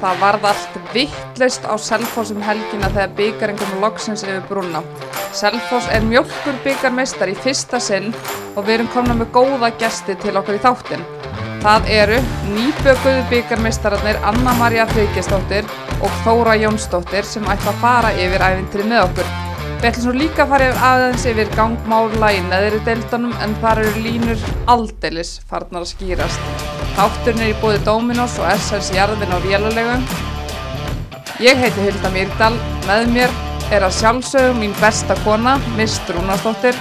Það varð allt vittlust á Selfoss um helgina þegar byggarinn kom loksins yfir brúna. Selfoss er mjölkur byggarmeistar í fyrsta sinn og við erum komna með góða gesti til okkur í þáttinn. Það eru nýbökuðu byggarmeistararnir Anna-Maria Friðgestóttir og Þóra Jónsdóttir sem ætla að fara yfir æfintri með okkur. Við ætlum svo líka að fara yfir aðeins yfir gangmála í neðri deildunum en þar eru línur aldeilis farnar að skýrast. Þátturinn er í bóði Dominos og SS Jarðin á Vélulegum. Ég heiti Hilda Mýrdal, með mér er að sjálfsögum mín besta kona, Mist Rúnarsdóttir.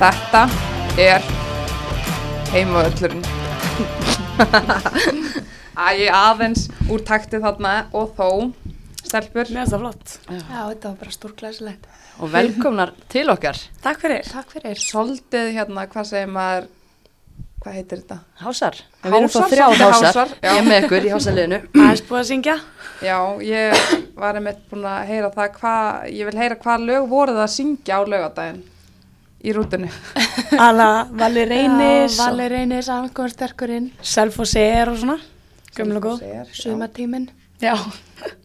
Þetta er heimavöllurinn. Æ, aðeins úr takti þarna og þó, stelpur. Mér finnst það flott. Já, þetta var bara stórglæsilegt. og velkomnar til okkar Takk fyrir. Takk fyrir. Soldið hérna, hvað segir maður, hvað heitir þetta? Hásar, við erum þá þrjá hásar, hásar, ég er með ykkur í hásaliðinu Aðeins búið að syngja. Já, ég var einmitt búin að heyra það hvað, ég vil heyra hvað lög voruð að syngja á lögadaginn í rútunni. Alla Vali Reynis. Já, Vali Reynis, afgóðan sterkurinn, Selfoss er og svona. Gömul og góð. Já, sumatíminn. Já.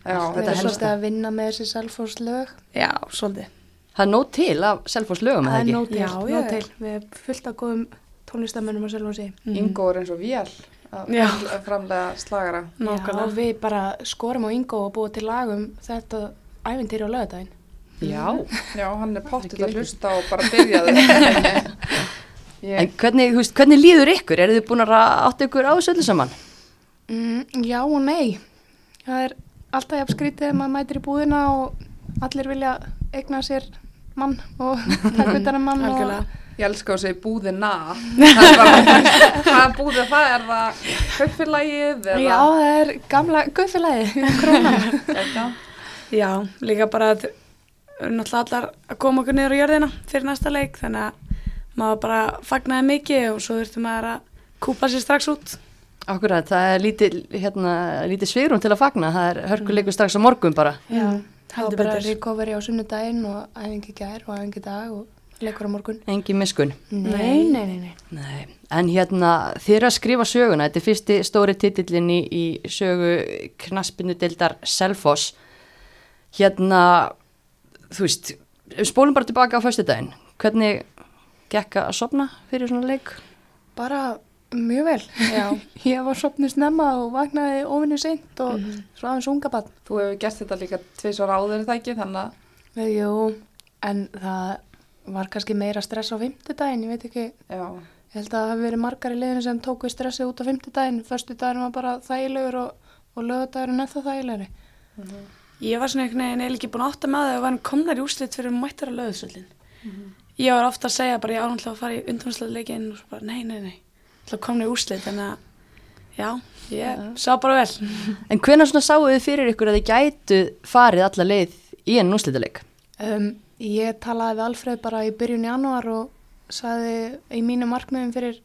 já Við þetta erum að vinna með þessi Selfoss lög. Já, svolítið. Það er nóg til af Selfoss lögum, Það eða er ekki? Já, nóg já. til. Við erum fullt af góðum tónlistamönnum á Selfossi. Ingo er eins og vél að að framlega slagara. Og við bara skorum á Ingo og búum til lagum þetta ævintýri á lögadaginn. Já, Já, hann er pottið að hlusta og bara byrjaði. en ég, hvernig, veist, hvernig líður ykkur? Eru þið búin að átta ykkur á þessu öllu saman? Mm, já og nei. Það er alltaf jafn skrítið að maður mætir í búðina og allir vilja eigna sér mann og taka utan um mann og Algjörlega. Ég elska að segja búðina. Það er bara, hvað búðið það? Er það kaupfélagið? eða- Já, það er gamla guðfélagið, krónan. Já, líka bara að náttúrulega allar að koma okkur niður á jörðina fyrir næsta leik þannig að maður bara fagnaði mikið og svo þurftum maður að kúpa sér strax út. Akkurat, það er lítið, hérna, lítið svigrum til að fagna, það er hörkuleikur strax á morgun bara. Já, það var bara recovery á sunnudaginn og æfingi gær og æfingi dag og leikur á morgun. Engin miskun. Nei, nei, nei, nei. Nei, en hérna eru að skrifa söguna, þetta er fyrsti stóri titillin í, í sögu knaspinu deildar Selfoss. Hérna, þú veist, spólum bara tilbaka á föstudaginn. Hvernig gekk að sopna fyrir svona leik? Bara mjög vel. Já. Ég var sopnið snemma og vaknaði ofinni seint og svo aðeins unga bann. Þú hefur gert þetta líka tvisvar áður er það ekki, þannig að Jú, en það var kannski meira stress á fimmtudaginn, ég veit ekki, já, ég held að það hafi verið margar í liðinu sem tóku stressið út á fimmtudaginn, föstudaginn var bara þægilegur og, og lögadaginn ennþá þægilegri. Ég var svona einhvern veginn eða ekki búin að átta með það að við varum komnar í úslit fyrir mættar að löðsöldin. Ég var ofta að segja bara ég ánáttúrulega að fara í undanúslega leikin og svo bara nei, nei, nei, ætla að komna í úslit þannig að já, ég sá bara vel. En hvenær svona sáu þið fyrir ykkur að þið gætu farið alla leið í enn úslítaleik? Um, ég talaði við Alfreð bara í byrjun janúar og saði í mínu markmiðum fyrir,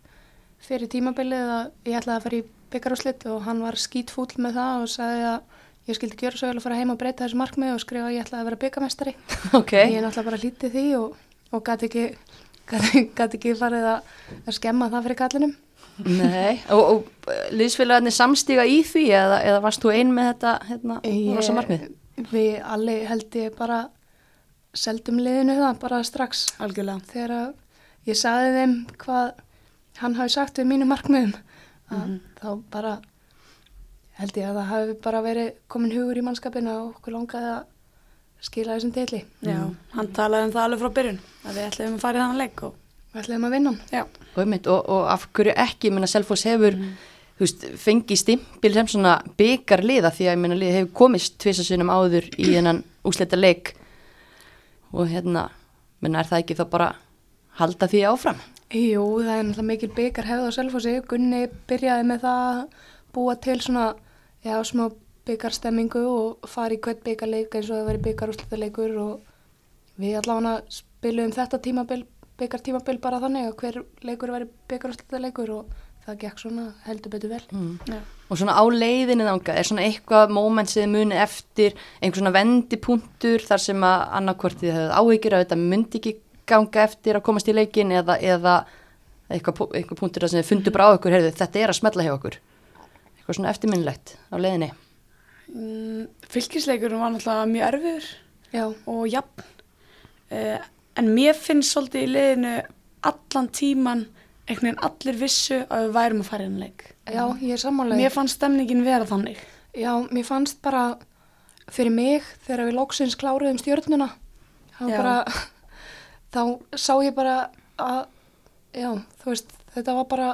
fyrir tímabilið að ég ætlaði að fara í byggarúslit og hann var skítfúll með það og saði að ég skildi gjöra svo vel að fara heim og breyta þessu markmiði og skrifa að ég ætlaði að vera byggamestari. Ok, Ég náttúrulega bara lítið því og, og gæti ekki, ekki farið að, að skemma það fyrir kallinum. nei, og, og liðsfélagarnir samstíga í því eða, eða varst þú ein með þetta hérna, rosa markmið? Við allir held ég bara seldum liðinu það bara strax. Algjörlega. þegar ég saði þeim hvað hann hafi sagt við mínu markmiðum að þá bara held ég að það hafi bara verið komin hugur í mannskapina og okkur langaði að skila þessum deili. Já, hann talaði um það alveg frá byrjun að við ætlum að fara í þannig leik og Við ætlum að vinna Og, einmitt, og, og af hverju ekki, ég meina Selfoss hefur þú veist, fengið stimpil sem svona byggar liða því að ég meina liði hefur komist tvisasunum áður í þennan úsleta leik og hérna, menna er það ekki þá bara halda því áfram? Jú, það er náttúrulega mikil byggar hefð á Selfossi. Gunni byrjaði með það að búa til svona, já, smá byggarstemmingu og fara í hvert byggarleik eins og það veri byggarúslitaleikur og við allavega spilum þetta tímabil, byggartímabil bara þannig að hver leikur veri byggarúslitaleikur og það gekk svona heldur betur vel. Mm. já. Og svona á leiðinni þangað, er svona eitthvað moment sem þið muni eftir, einhver svona vendipunktur þar sem að annarkvortið hefur áhyggjur að þetta myndi ekki ganga eftir að komast í leikin eða, eða eitthvað, eitthvað punktur þar sem þið fundu bara á okkur, heyrðu, þetta er að smetla hjá okkur. Eitthvað svona eftirminnilegt á leiðinni. Mm, fylgisleikurinn var náttúrulega mjög erfiður Já, og jafn. Uh, en mér finnst svolítið í liðinu allan tíman einhvern veginn allir vissu að við værum að fara inn leik. já, ég er sammálaði. Mér fannst stemningin vera þannig. Já, mér fannst bara fyrir mig þegar við loksins kláruðum stjörnuna þá bara þá sá ég bara að já, þú veist, þetta var bara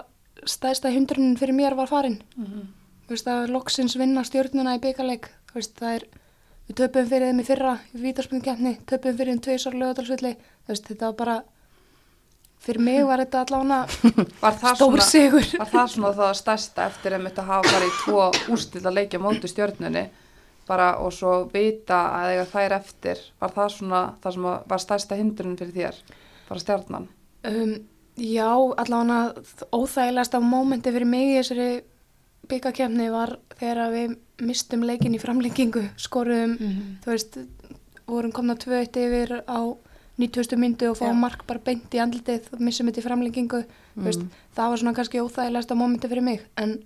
stæðsta hundrunin fyrir mér var farin þú veist, að loksins vinna stjörnuna í byggarleik, þú veist, það er við töpum fyrir þeim í fyrra í vítarspunnkjarni töpum fyrir þeim tveisar lögadalsvilli þú veist, þetta var bara fyrir mig var þetta allavega það stór sigur. var það svona það stærsta eftir að mitt að hafa farið í tvo úrstila leikja móti stjörnunni? Bara og svo vita að eiga þær eftir. Var það svona það sem var stærsta hindrun fyrir þér bara stjarnan? Um, já, allavega óþægilegasta mómenti fyrir mig í þessari byggakefni var þegar við mistum leikin í framlengingu, skoruðum, þú veist, vorum komna tvö eitt yfir á 90. myndu og Já. mark bara beint í andlitið og missum þetta í framlengingu, veist, það var svona kannski óþægilegasta mómenti fyrir mig, en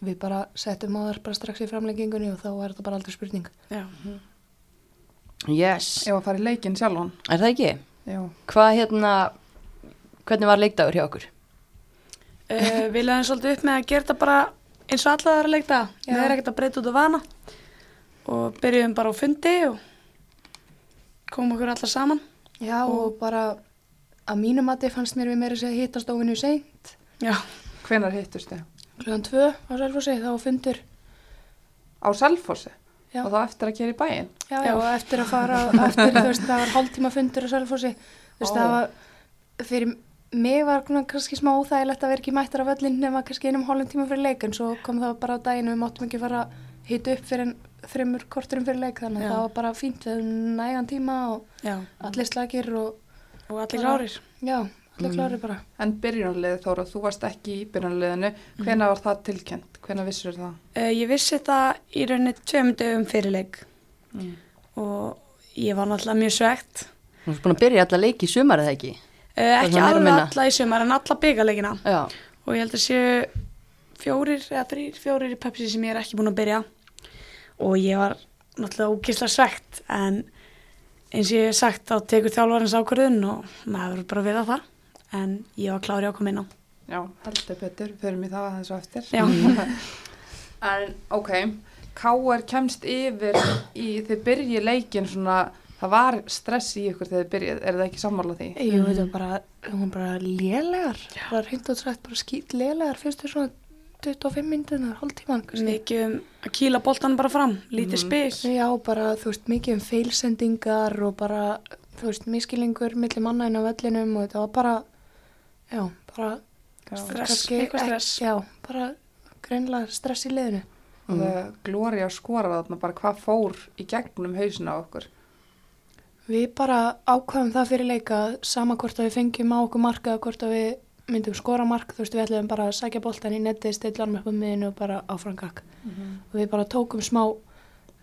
við bara settum á þar bara strax í framlengingunni og þá var þetta bara aldrei spurning. Já. Yes, Ef að fara í leikin sjálfan er það ekki? Já, Hvað hérna, hvernig var leikdagur hjá okkur? Uh, við lögum svolítið upp með að gera þetta bara eins og alla aðra leikta. Já. Við erum ekkert að breyta út af vana og byrjuðum bara á fundi og komum okkur allar saman. Já, og, bara að mínu mati fannst mér við meira að segja hittast óvinnu seint, Já. hvenar hittust þið? klugan tvö á Selfossi, þá fundur Á Selfossi Já. og þá eftir að gera í bæinn Já, Já. og eftir að fara, eftir, þú veist, það var hálftíma fundur á Selfossi, þú veist, það var, fyrir mig var kannski smá óþægilegt að vera ekki mættar af öllin nema kannski einum hálfum tíma fyrir leik, en svo kom það bara á daginn og við máttum ekki fara að hita upp fyrir en þreymur korturum fyrir leik, þannig að það var bara fínt við nægan tíma og Já. allir slagir og, Og allir klárir. já, allir Mm. klárir bara. En byrjunarliði Þóra, þú varst ekki í byrjunarliðinu hvenar var það tilkent? Hvenar vissur það? Uh, ég vissi þetta í rauninni tveim dögum fyrir leik Mm. og ég var náttúrulega mjög svegt. Þú erst búin að byrja alla leiki í sumar eða ekki? Uh, ekki alveg alla í sumar en alla byggarleikina Já. og ég held að séu fjórir eða þrýr, fjórir í Pepsi sem ég er ekki búin að byrja og ég var náttúrulega ógislega svegt en eins og ég hef sagt þá tekur þjálfarins ákvörðun og maður verður bara að vera það en ég var klári á að koma inn á. Já, heldur betur, förum í það aðeins og eftir. Já. en ok, K.R. kemst yfir í, þið byrji leikin svona, það var stress í ykkur þegar þið byrjið, er það ekki sammála því? Jú, þetta var bara, hún var bara lélegar, bara hreint og trætt, bara skýt lélegar, fyrstu svona 25 mindunar, kannski. Mikið um að kýla boltan bara fram, lítið spil. Já, bara, þú veist, mikið um feilsendingar og bara, þú veist, miskilingur millir manna inn á vellinum og þetta var bara, já, bara, Já. Stress, kannski eitthvað stress. Já, bara greinlega stress í liðinu. Og það glóri að skora þarna bara hvað fór í gegnum hausin á okkur. Við bara ákvæðum það fyrir leika, sama hvort að við fengjum á okkur marka hvort að við myndum skora mark, þú veist, við ætlum bara að sækja boltan í nettið, steitla hann upp um miðinu og bara áfram gakk. og við bara tókum smá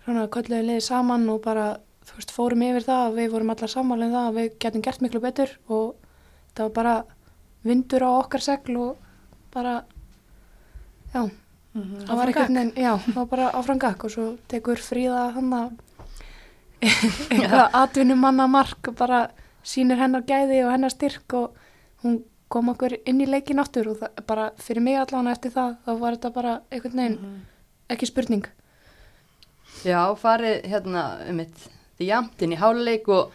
svona kölluðu liði saman og bara þú veist fórum yfir það og við vorum allar sammálinn það að við getum gert miklu betur og það var bara vindur á okkar segl og bara já, það var einhvern veginn já, það var bara áfram gakk og svo tekur fríða hann að eitthvað atvinnumanna mark og bara sýnir hennar gæði og hennar styrk og hún kom okkur inn í leikin áttur og það, bara fyrir mig allan eftir það þá var þetta bara einhvern veginn ekki spurning. Já, farið hérna um mitt því jamtinn í háluleik og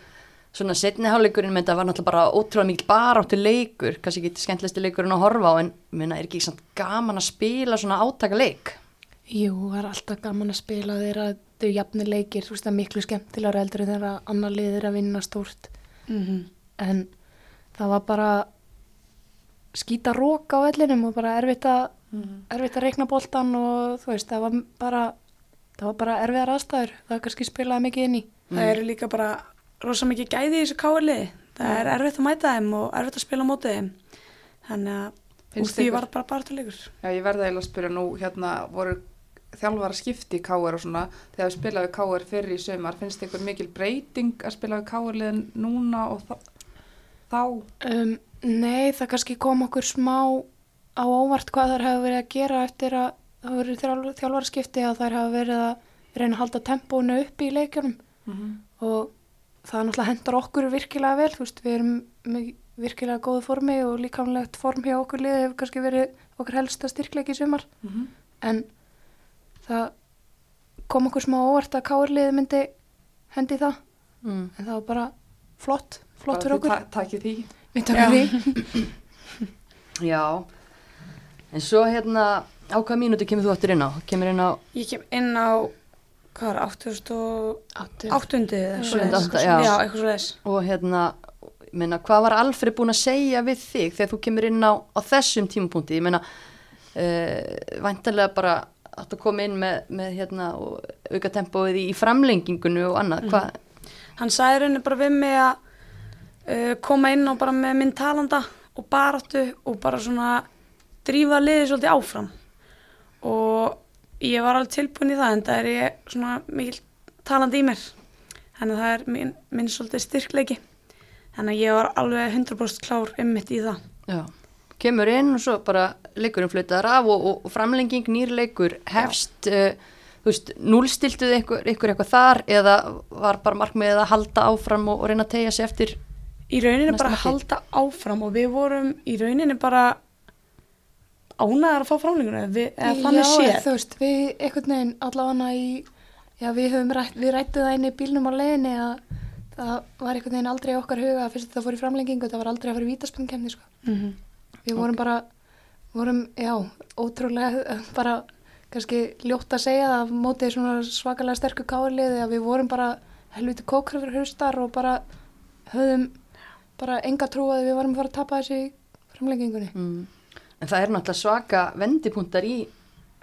svona setni háluleikurinn með þetta var náttúrulega bara ótrúlega mikil baráttu leikur, kannski ekki skemmtilegsti leikurinn að horfa á en minna er ekki samt gaman að spila svona átaka leik? Jú, það er alltaf gaman að spila þeirra þau jafnir leikir, þú veist það er miklu skemmtilegar eldur en þeirra annar liðir að vinna stórt. Mm en það var bara skýta rók á vellinum og bara erfitt að erfitt að reikna boltan og þú veist, það var bara það var bara erfiðar aðstæður það kannski spilaði mikið inn í Það eru líka bara rosa mikið gæði í þessu káarliði. Það er erfitt að mæta þeim og erfitt að spila mótið þeim. Þannig að úr Finnst því ykkur- var bara bara til leikur. Já, ég verða eiginlega að spyrja nú, hérna voru þjálfara skipti í K.R. og svona, þegar við spilaði K.R. fyrir í sömar, finnst ykkur mikil breyting að spila við K.R. núna og þá? um, Nei, það kannski kom okkur smá á óvart hvað þær hafa verið að gera eftir að það voru þjálfara skipti að þær hafa verið að reyna að halda tempónu upp í leikjunum. Og það náttúrulega hendar okkur virkilega vel, þú veist, við erum virkilega góðu formi og líkamlegt form hjá okkur liði hefur kannski verið okkar helsta styrkleiki í sumar. En það kom okkur smá óvart að káurliði myndi hendi það. Mm. en það var bara flott, flott Bara fyrir okkur. ta- Takið því. Við tökum því Já, en svo hérna, á hvað mínúti kemur þú aftur inn á? Kemur inn á, Ég kem inn á, hvað var, 88. Áttu. eða Sjöunda, eitthvað átta, svoleiðis. já. Eitthvað svo þess. og hérna, ég meina, hvað var Alfred búin að segja við þig þegar þú kemur inn á, á þessum tímapunkti? Ég meina, uh, væntanlega bara átt að koma inn með, með hérna, og auka tempóið í, framlengingunu og annað, hvað? Hann sagði rauninni bara við mig að uh, koma inn og bara með minn talanda og baráttu og bara svona drífa liðið svolítið áfram. Og ég var alveg tilbúin í það en það er ég svona mikil talandi í mér. Þannig að það er minn, minn svolítið styrkleiki. Þannig að ég var alveg 100% klár ymmit í það. Já, kemur inn og svo bara leikurinn flutaðar af og, og, og framlenging nýrleikur hefst, uh, þú veist, núlstiltuð ykkur, ykkur eitthvað þar eða var bara markmiðið að halda áfram og, og reyna að tegja sig eftir? Í Næsta bara markið. halda áfram og við vorum í rauninni bara ánæðar að fá frámlinguna við, eða þannig séð. þú veist, við einhvern veginn allavega í, já við höfum rætt, við rættum það inn í bílnum á leiðinni að það var einhvern veginn aldrei okkar huga að fyrst það fór í framlengingu, það var aldrei að fara í vítaspengkemni sko. Mhm. Við vorum bara, vorum, já, ótrúlega bara kannski ljótt að segja það á mótið svona svakalega sterku káliði að við vorum bara helviti kókrafur hustar og bara höfðum bara enga trú að við varum að fara að tapa þessu í framlengingunni. Mm. En það er náttúrulega svaka vendipunktar í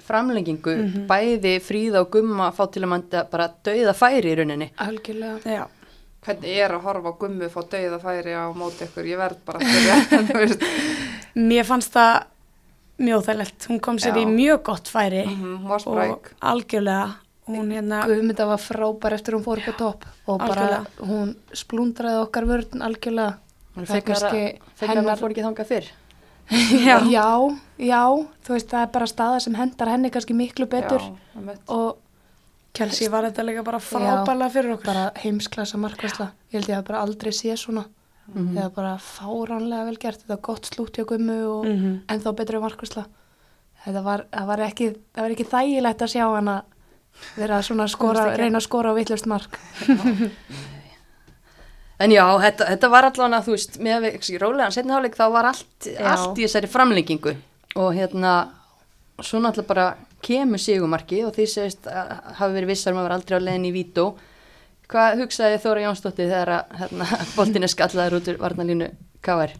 framlengingu, bæði fríða og gumma fá til að manda bara dauða færi í rauninni. Algjörlega. Já, Hvernig er að horfa á gummu fá dauða færi á móti ykkur? Ég verð bara að þú veist. mér fannst það mjög þægilegt. Hún kom sér Já. í mjög gott færi Mhm, Hún var og algjörlega hún hérna, Guðmynda var frábær eftir hún fór upp á topp og bara Algjörlega. hún splundraði okkar vörn algjörlega. Það er kannski hennar- hún fór ekki þangað fyrr. já, já, já, þú veist það er bara staða sem hendar henni kannski miklu betur Já, og Kelsey var þetta líka bara frábælega fyrir okkur. bara heimsklasa markvæsla. Ég held ég að bara aldrei sé svona. Mhm. Það er bara fáránlega vel gert. Þetta var gott slútt hjá gummu og Mhm. ennþá betri markvæsla. Þetta var, það var, ekki, það var ekki þægilegt að sjá hana vera svona að skora, reyna að skora á vittlust mark. En já, þetta, þetta var allavega, þú veist, með rólegan, setni hálfleik, þá var allt, allt í þessari framlengingu og hérna, svo náttúrulega bara kemur sigumarki og því segist að hafi verið vissar um að vera aldrei á leiðin í vító. Hvað hugsaði Þóra Jónsdóttir þegar að hérna, boltin er skallaður út úr varnalínu KR?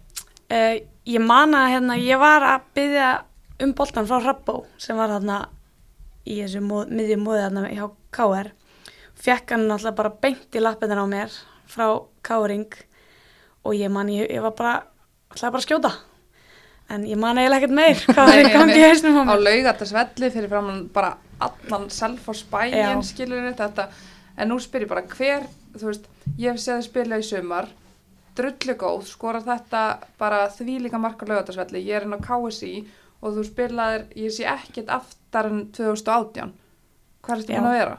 Uh, ég man að hérna, ég var að byggja um boltan frá Rappó sem var hérna í þessu móð, miðjum móði hérna hjá KR. Fekk hann náttúrulega bara beint í lappinnar á mér frá KR-ing og ég man, ég, ég var bara, ætlaði bara að skjóta. En ég man eiginlega ekkert meir hvað var í gangi í hausnum á á mér. laugatasvelli fyrir framann bara allan Selfoss Já. bæinn skilur þetta en nú spyr ég bara hver þú veist, ég hef séð að spila í sumar drullu góð, skorar þetta bara því líka mark á laugatasvelli ég er inn á KSI og þú spilaðir ég sé ekkert aftar en 2018 hvað er þetta búin að vera?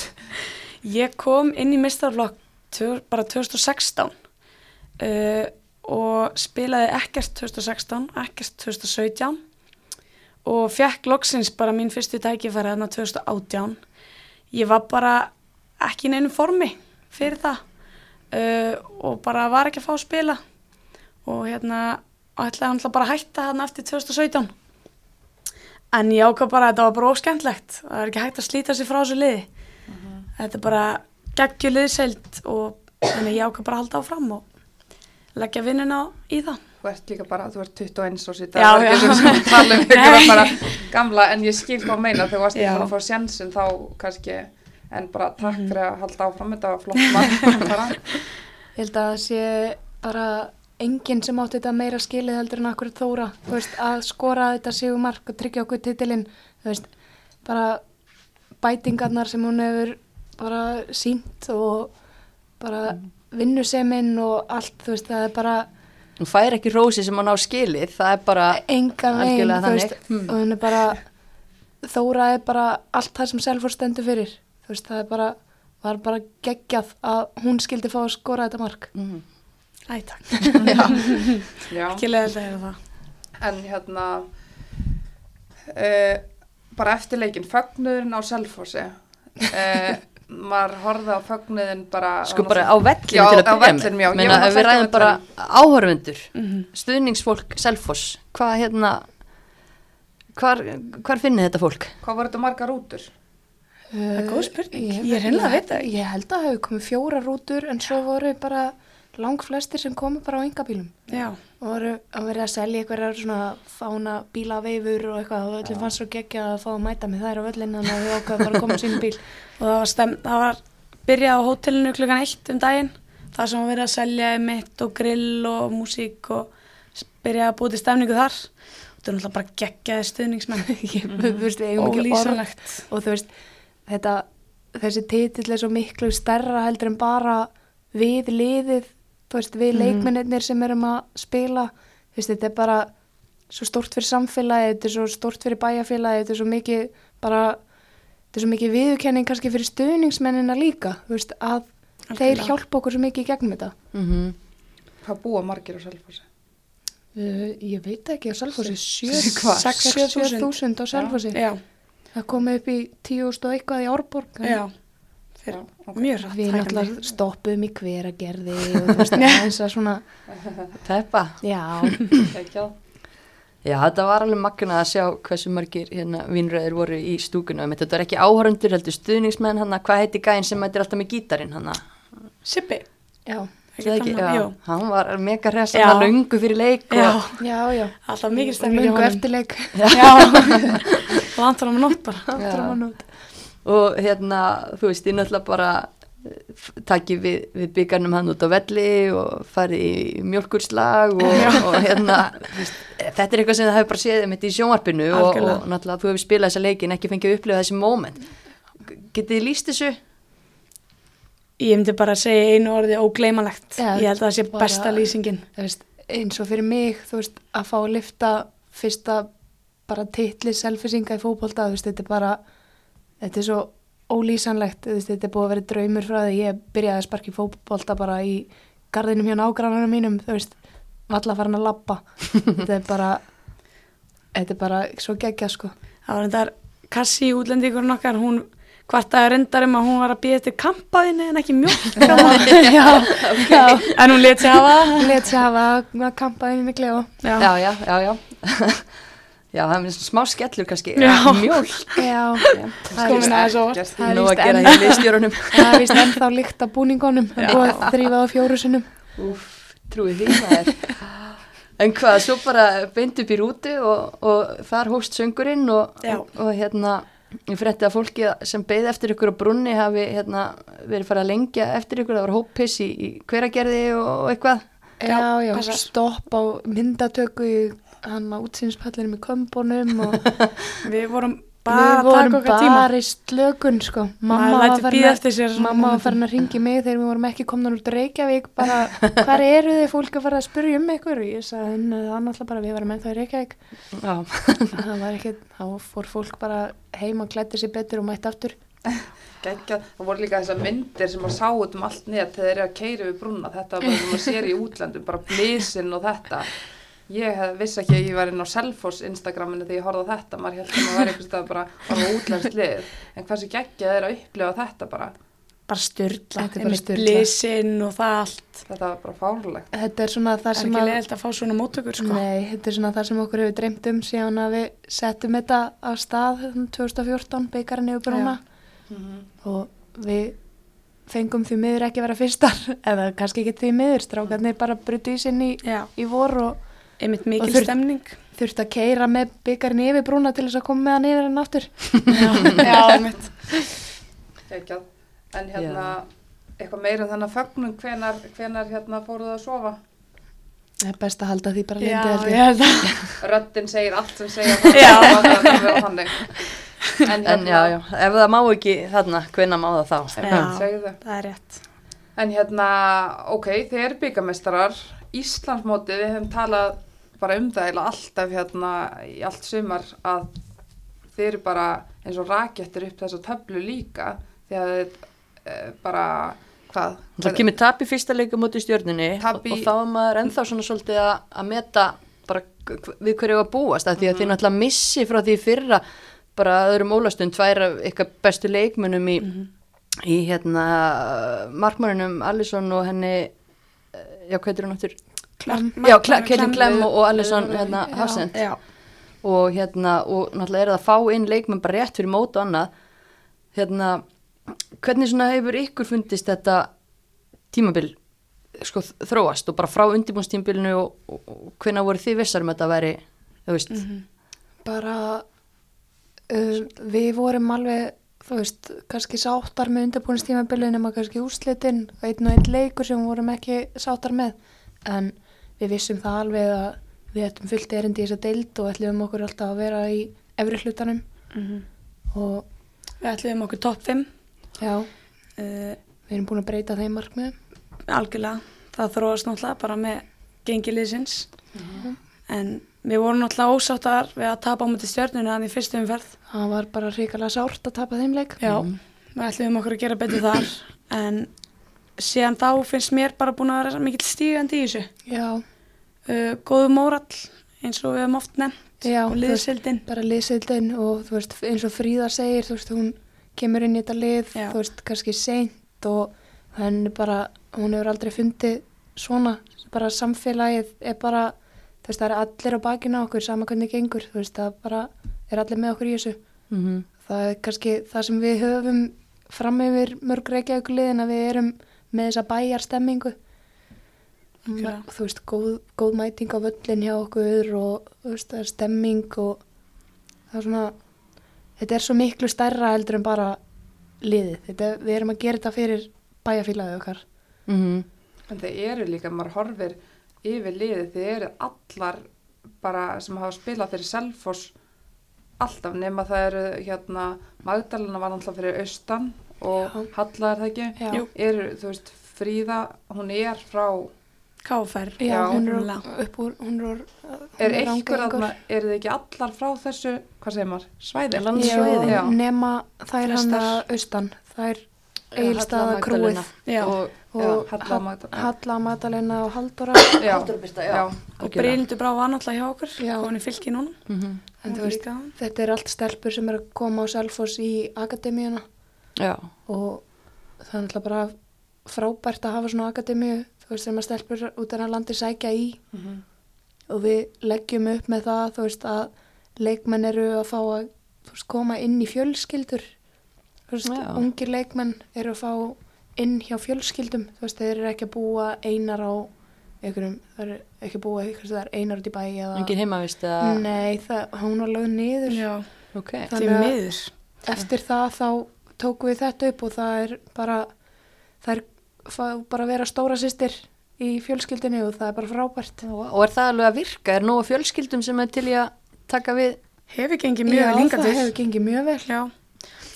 Ég kom inn í mistarflokk tvö- bara 2016 uh, og spilaði ekkert 2016, ekkert 2017 og fekk loksins bara mín fyrstu tækifæri þarna 2018. Ég var bara ekki í neinu formi fyrir það uh, og bara var ekki að fá að spila og hérna ætlaði hann bara að hætta þarna eftir 2017. En ég ákvað bara að þetta var bara óskemmtlegt. Það er ekki hægt að slíta sig frá þessu liði. Þetta er bara geggjur liðseild og þannig ég ákvað bara að halda áfram og leggja vinnuna í það. þú ert líka bara, þú ert 21 og sitt Já, það er ekki sem tala um ykkur bara gamla en ég skil hvað að meina þegar þú varst Já. ekki að fá sjansin þá kannski en bara takk Mhm. fyrir að halda áfram þetta var flott bara Ég held að það sé bara enginn sem átti þetta meira skilið heldur en akkur þóra, þú veist, að skora þetta sigumark og tryggja okkur titilinn, þú veist, bara bætingarnar sem hún hefur bara sínt og bara vinnuseminn og allt, þú veist, það er bara Hún fær ekki rósi sem hann á skilið, það er bara, enga veginn, þú veist. Hmm. og hún er bara Þóra er bara allt það sem Selfoss stendur fyrir þú veist, það er bara, var bara geggjað að hún skildi fá að skora þetta mark Mhm. Æ, takk. Já. Ekki leðilega heyra það. En hérna, uh, bara eftir leikinn, fögnuðurinn á Selfossi, uh, maður horfði á fögnuðin bara... Sko bara á vellinu til að byrja með. vellinum, já, ég Meina, ef við ræðum bara áhörfundur, Mhm. stuðningsfólk Selfoss, hvað hérna, hvar, hvar finnir þetta fólk? Hvað voru þetta margar rútur? er góð spurning. Ég, Ég er hreinlega að það. Ég held að það hefur komið fjóra rútur en svo voru bara lang flestir sem komu bara á engabílum Já, og voru að vera að selja einhverjar svona fána bílaveifur og eitthvað og öllum fannst svo geggja að fá að mæta með þær á völlin þannig að við ákveðum bara að koma á sínum bíl og það var, stem, það var byrjað á hótelinu klukkan eitt um daginn. Það sem var verið að selja mitt og grill og músík og byrjað að búið til stemningu þar. Og það er náttúrulega bara geggjaði stuðningsmenn. Þú veist, við eigum ekki orð og þú veist, þetta, þessi titill er svo miklu stærra heldur en bara við liðið, þú veist, við Mhm. leikmennir sem erum að spila, þú veist, þetta er bara svo stórt fyrir samfélagi, þetta er svo stórt fyrir bæjarfélagi, þetta er svo mikið bara, þetta er svo mikið viðurkenning kannski fyrir stuðningsmennina líka, þú veist, að þeir Algjörlega. hjálpa okkur svo mikið í gegnum þetta. Mm Hvað búa margir á Selfossi? Uh, ég veit ekki á Selfossi, Hvað? 6-7 á Selfossi. Já, Það komið upp í 10.000 og eitthvað í Árborg. en- já. Fyrir, mjög rætt. Við náttúrulega stoppuðum í hveragerði og þú veist, eins að svona, Teppa. já. Já, þetta var alveg magnað að sjá hversu margir hérna vínröðir voru í stúkunum. Þetta var ekki áhörundur, heldur stuðningsmenn, hann hvað heiti gæinn sem mætir alltaf með gítarinn, hann Sippi. já, Það ekki, já, hann var mega hress hann löngu fyrir leik Já, og, já, já. alltaf mikið Og stemning löngu eftirleik. Já, landur á með nótt bara. Já. Aftur á mann og hérna, þú veist, ég náttúrulega bara eh, taki við, við byggarnum hann út á velli og fari í mjölkurslag og, og hérna, veist, þetta er eitthvað sem það hefur bara séð mitt í sjónvarpinu og, og náttúrulega þú hefur spilað þessa leikin, ekki fengið að upplifa þessi moment. Getið þið líst þessu? Ég myndi bara að segja einu orði ógleymalegt. Já, ég held að það sé besta lýsingin. Veist, eins og fyrir mig, þú veist, að fá að lifta fyrsta bara titli selfisinga í fótbolta, þú veist, þetta er bara, þetta er svo ólýsanlegt, þú veist, þetta er búið að vera draumur frá því ég byrjaði að sparki fótbolta bara í gardinum hjá nágrannarinn mínum, þú veist, valla farin að labba, þetta er bara, þetta er bara svo geggja, sko. Það var þetta kassi í útlendingurinn okkar, hún kvartaði reyndar um að hún var að býða eftir kampaðinni en ekki mjölk. já, já, en hún let sér hafa það. let sér hafa að kampa inn í klefa. Já. Já, já, já, já. það er svona smá skellur kannski. Já. Mjólk. Já, það er Nú að gera hér liðstjórunum. Það er vist ennþá líkt af búningunum og þrýfað á fjóru sinnum. Úf, trúið því maður. En hvað, svo bara beint upp í rútu og, og þar hóst söngurinn og, og, og hérna, ég frétti að fólki sem beið eftir ykkur á brunni hafi hérna, verið farið að lengja eftir ykkur, það var hóppiss í, í hveragerði og, og eitthvað. Já, já, stopp á myndatöku í hann á útsýnspallinu með kömbunum og Við vorum við bara að taka vorum bara í slökun, sko. Maður að- Mamma var farin að ringi mig þegar við vorum ekki komna út Reykjavík, bara, hvar eru þið fólk að fara að spyrja um ykkur? Og ég sagði, "Nei, það er náttúrulega bara, við varum ennþá í Reykjavík. Það var ekki, þá fór fólk bara heim og klætti sér betur og mætti aftur. Geggjað, það voru líka þessar myndir sem að sá út um allt net þegar þeir eru að keira við brúna, þetta var bara sem að sér í útlöndum, bara blísinn og þetta. Ég hef, vissi ekki að ég var inn á Selfoss Instagraminu þegar ég horfði á þetta, maður held að maður væri einhvers stað bara, bara útlænst lið, en hversu geggjað er að upplifa þetta bara, Bara styrla. Blísinn og það allt. þetta var bara fárlegt. Þetta er svona það Það er sem ekki að... leiðilt að fá svona móttökur, sko. Nei, þetta er svona það sem okkur hefur dreymt um síðan að við settum þetta á stað hérna 2014, beigarinn yfir brúna og við fengum því miður ekki að vera fyrstar eða kannski ekki því miður, strákarnir bara brutu í sinni í, í vor og einmitt mikil þurft- stemning. þurfti að keira með beigarinn yfir brúna til þess að koma með hann yfir hann aftur. Já, já, einmitt. Geggjað, en hérna, eitthvað meira um þennan fögnum, hvenar, hvenar hérna fóruð að sofa? Það er best að halda því bara Já, lindið að. Röddin segir allt sem það, Já. það það vera þannig. En, hérna, en já, já, ef það má ekki þarna, hvenna má það þá? Já. segðu. Það er rétt. En hérna, ok, þið eru byggamestrar, Íslandsmótið, við hefum talað bara um það eða alltaf hérna í allt sumar að þeir eru bara eins og rakettir upp þessa töflu líka því að þeir uh, bara hvað? Það kemur tap í fyrsta leiku mútið stjörnunni Tap og, í- og þá er maður ennþá svona svolítið að, að meta bara við hverju að búast af því að Mhm. þið náttúrulega missi frá því í fyrra bara öðrum ólastund tvær af ykkar bestu leikmunum í, Mhm. í hérna markmörunum Alisson og henni eh, já, hvað heitir hún áttur? Klem. Já, Kle- Caitlin Clem Við- og, og Alisson hérna, Já, og hérna og náttúrulega er það að fá inn leikmenn bara rétt fyrir mót og annað. Hérna, hvernig svona hefur ykkur fundist þetta tímabil sko þróast og bara frá undirbúnstímbilinu og, og, og hvenna voru þið vissar um að þetta væri þú veist, bara um, við vorum alveg þú veist, kannski sáttar með undirbúinistímabilið nema kannski úrslitin einn og einn leikur sem við vorum ekki sáttar með. En við vissum það alveg að við ættum fullt erindi í þessa deild og ætlum okkur alltaf að vera í efri hlutanum. Og við ætlum okkur topp 5 já, uh, við erum búin að breyta þeim markmiðum. Algjörlega, það þróast náttúrulega bara með gengiliðsins en við vorum náttúrulega ósáttar við að tapa á múti stjörnuna þannig fyrstu umferð. Það var bara hrikalega sárt að tapa þeim leik. Já, við ætlum okkur að gera betur þar. En síðan þá finnst mér bara búin að vera mikill stígandi í þessu. Já, uh, góðu mórall eins og við hefum oft nefnt já og liðsildin bara liðsildin og þú veist, eins og Fríða segir þú veist, hún kemur inn í þetta lið Já. þú veist, kannski seint og henni bara, hún hefur aldrei fundið svona, bara samfélagið er bara, þú veist, það er allir á bakinu á okkur, sama hvernig gengur þú veist, það bara er allir með okkur í þessu mm -hmm. það er kannski það sem við höfum fram yfir mörg reykjavík liðin að við erum með þessa bæjar Algjörlega. þú veist, góð, góð mæting á völlin hjá okkur og þú veist, það er stemming og það er svona þetta er svo miklu stærra heldur en bara liðið, þetta, við erum að gera þetta fyrir bæjarfélagið okkar Mm En þeir eru líka, maður horfir yfir liðið, þeir eru allar bara sem hafa spilað fyrir Selfoss alltaf nema það eru hérna, Magdalena var náttúrulega fyrir Austan og Já. Halla er það ekki? Eru, þú veist, Fríða, hún er frá, KFR Já, hún er upp úr hún er, hún er einhver aðna, eru þið ekki allar frá þessu, hvað segir maður, svæði? Landsvæði. Já. nema það er hann að austan það er eilstaða krúið. Og, og já, Halla Hall- Magdalena. Halla, Madalena og já. og Brynildur Brá var náttúrulega hjá okkur og hann er fylki núna. Mhm. en Hún þú veist, þetta er allt stelpur sem er að koma á Selfoss í akademíuna. Já, og það er náttúrulega bara frábært að hafa svona akademíu þú veist, sem að stelpur út en að landi sækja í. Mhm. og við leggjum upp með það þú veist að leikmenn eru að fá að veist, koma inn í fjölskyldur. Þú veist, Já. ungir leikmenn eru að fá inn hjá fjölskyldum. Þú veist, þeir eru ekki að búa einar á einhverjum, það eru ekki að búa einhvers það er einar út í bæ eða engin heimavist eða, nei, það, hún var lögð niður. Já, ok, því miður. eftir það þá tókum við þetta upp og það er bara það er fá bara að vera stóra sýstir í fjölskyldinu og það er bara frábært. Og er það alveg að virka, er nógu fjölskyldum sem er til í að taka við? Hefur gengið mjög Já, vel hingað það til. hefur gengið mjög vel. Já,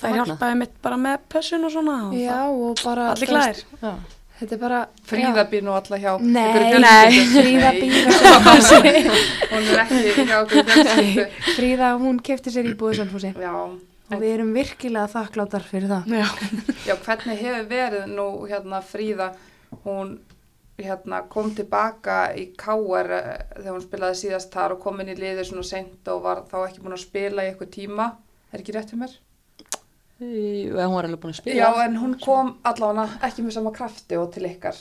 það hjálpaði mitt bara með pössun og svona og Já, og bara Allir já. Þetta er bara Fríða býr nú alla hjá Nei, nei, fjölskyldu. Fríða Nei, býr á Selfossi Hún er ekki hjá okkur fjölskyldu. Fríða, hún kefti sér íbúið Selfossi. Já, og við erum virkilega þakkláttar fyrir það Já, Já, hvernig hefur verið nú hérna Fríða, hún hérna, kom tilbaka í K.R. eh, þegar hún spilaði síðast þar og kom inn í liðið svona seint og var þá ekki búin að spila í eitthvað tíma, er ekki rétt hjá mér? Jú, hún var alveg búin að spila Já, en hún kom allavega ekki með sama krafti og til ykkar.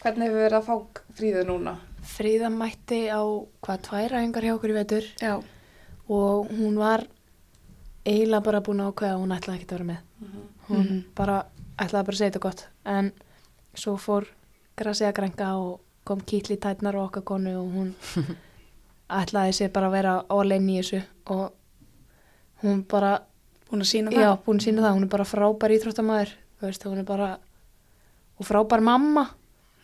Hvernig hefur verið að fá Fríðu núna? Fríða mætti á hvað tværa hengar hjá okkur í vetur já, og hún var eiginlega bara búin að ákveða að hún ætlaði ekki að vera með. Hún Mhm. bara ætlaði bara að segja þetta gott. En svo fór grasið að grænka og kom kýtli tætnar á okkar konu og hún ætlaði sér bara að vera all-in í þessu og hún bara búin að sína já, það? búin að sína það, hún er bara frábær íþróttamæður hún er bara og frábær mamma.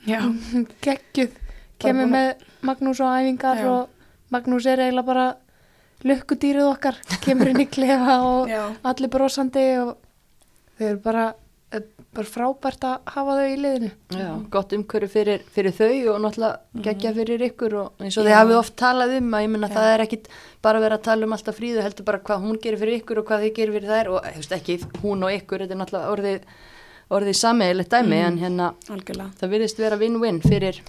Já, geggjuð, kemur með Magnús á æfingar Já. og Magnús er eiginlega bara lukkudýrið okkar, kemur inn í klefa og allir brosandi og þau eru bara er bara frábært að hafa þau í liðinu. Já, gott umhverju fyrir, fyrir þau og náttúrulega geggja fyrir ykkur og eins og þið hafið oft talað um að ég menna Já. það er ekkit bara verið að tala um alltaf fríðu heldur bara hvað hún gerir fyrir ykkur og hvað þið gerir fyrir þær og þú veist ekki hún og ykkur, þetta er náttúrulega orðið, orðið sammeðilegt dæmi en hérna algjörlega það virðist vera win-win fyrir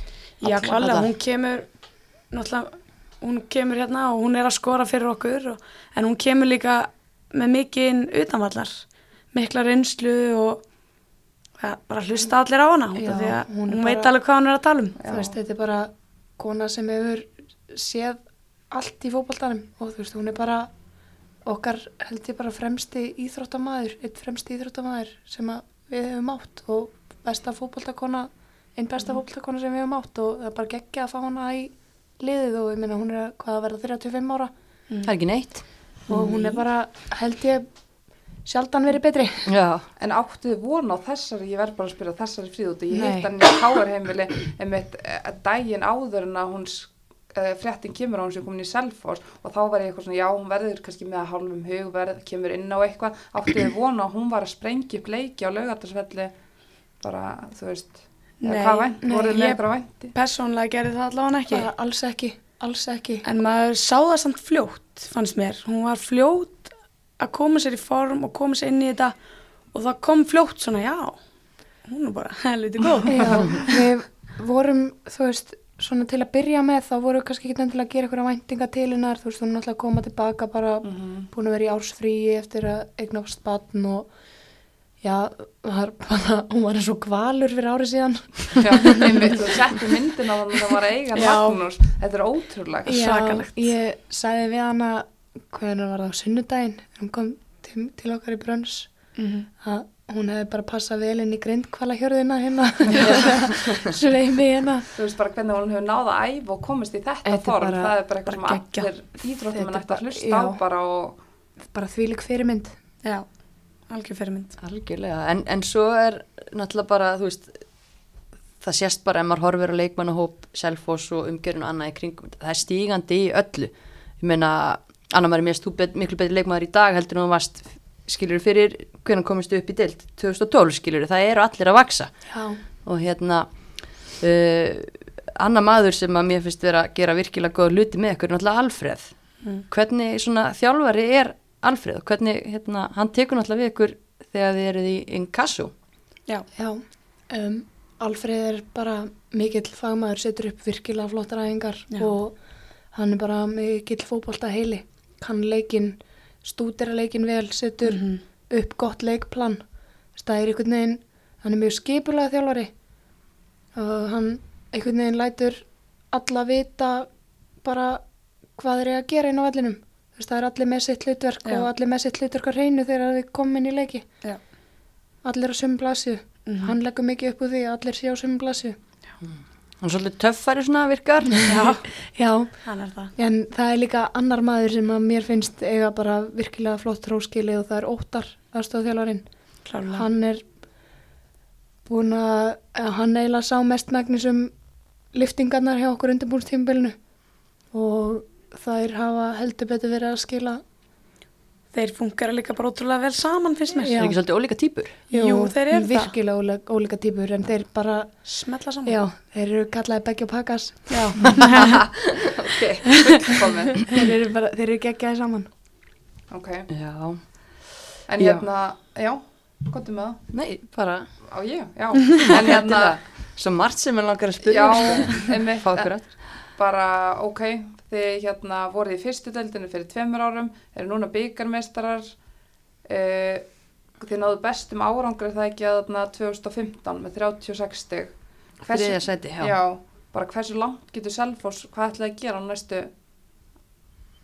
Já, alla. hún kemur náttúrulega, hún kemur hérna og hún er að skora fyrir okkur og, en hún kemur líka með mikinn utanvallar mikla reynslu og ja, bara hlusta allir á hana Já, því að hún hún, er veit bara- alveg hvað hún er að tala um Þú veist, þetta er bara kona sem hefur séð allt í fótboltanum og þú veist, hún er bara okkar held ég bara fremsti íþróttamæður, eitt fremsti íþróttamæður sem við hefum átt og besta fótboltakona, einn besta Mhm. fótboltakona sem við hefum átt og það er bara geggja að fá hana í liðið og ég meina hún er að, hvað að verða 35 ára. Það er ekki neitt. Og hún er bara, held ég, sjaldan verið betri. Já, En áttu þið von á þessari, ég verð bara að spyrja þessari fríðúti, ég hitt hann í káarheimili einmitt eh, daginn áður en að hún uh, fréttin kemur á hún sem komin í Selfoss og þá var ég eitthvað svona, já hún verður kannski með að hálfum hugverð, kemur inn á eitthvað, áttu þið von á að hún var að sprengja upp leiki á laugardagsvelli, bara þú veist, Nei, nei, ég-? Persónlega gerði það allavega ekki. Bara alls ekki, alls ekki. en maður sá það samt fljótt fannst mér, hún var fljótt að koma sér í form og koma sér inn í þetta og það kom fljótt svona, já hún er bara helviti góð. Já, við vorum, þú veist, svona til að byrja með, þá vorum við kannski ekki til að gera eitthvað væntinga til hennar, þú veist, hún er náttúrulega að koma tilbaka bara búin að vera í ársfríi eftir að eignast batn og já, er bara, hún var eins og kvalur fyrir árið síðan. Já, einmitt, þú setti myndin á þannig að það var eiga Já. Magnús, þetta er ótrúlegt. Já. Svakalegt. ég sagði við hana, hvernig var það á sunnudaginn, hún kom til, til okkar í brönns, Mhm. að hún hefði bara passað vel inn í grindkvala hjörðina hérna, sveimi hérna. Þú veist bara hvernig hún hefur náða að æfa og komist í þetta Þetta form, bara- það er bara eitthvað bara sem allir íþróttum Þetta en er eftir að hlusta á já. bara og Bara þvílik fyrirmynd. já, algjör fyrirmynd. Algjörlega. En, en svo er náttúrulega bara þú veist það sést bara ef maður horfir á leikmannahóp Selfoss og umgjörun og annað í kringum það er stígandi í öllu. Ég meina, Anna Marie, mér erst þú bet, miklu betri leikmaður í dag heldur en þú varst skilur fyrir, hvernig komist upp í dild 2012 skilur, það eru allir að vaksa Já. og hérna uh, annar maður sem að mér finnst vera að gera virkilega góða hluti með ykkur náttúrulega Alfreð. Mm. hvernig svona þjálfari er Alfreð, hvernig hérna, hann tekur náttúrulega við ykkur þegar þið eruð í inkasso. Já, Já, um, Alfreð er bara mikill fagmaður, setur upp virkilega flottar æfingar og hann er bara mikill fótbolta heili, kann leikin, stúdera leikin vel, setur Mhm. upp gott leikplan, er einhvern veginn, hann er mjög skipulega þjálfari og hann einhvern veginn lætur alla vita bara hvað þeir eru að gera inn á vellinum. Veist, það er allir með sitt hlutverk Já. og allir með sitt hlutverk á hreinu þegar við komum inn í leiki. Já. allir á sömu blasju Mhm. hann leggur mikið upp úr því að allir sé á sömu blasju hann er svolítið töffari svona virkar. Já, það. En það er líka annar maður sem að mér finnst eiga bara virkilega flott tróskili og það er Óttar aðstofþjálfarinn hann er búin að hann eiginlega sá mest megnis um liftingarnar hjá okkur undirbúnstímbilinu og þær hafa heldur betur verið að skila. Þeir funkar líka bara ótrúlega vel saman finnst mér. Það Já. er ekki svolítið ólíka típur? Jú, þeir eru það. virkilega ólíka, ólíka típur en þeir bara, smetla saman. Já, þeir eru kallaði Beggi og Pakas já. ok, fullkomið, þeir eru bara, þeir eru geggjaði saman. Ok. já, En Já. hérna, já, gott með það, nei, bara á ég, já, en hérna, svo margt sem er langar að spyrja já, einmitt, fá okkur að bara ok, þið hérna voruð í fyrstu deildinu fyrir tveimur árum, eru núna byggarmeistarar, uh, þið náðu bestum árangur er það ekki að þarna 2015 með 36 stig. þriðja sæti, já, Já, bara hversu langt getur Selfoss, hvað ætlaði að gera á næstu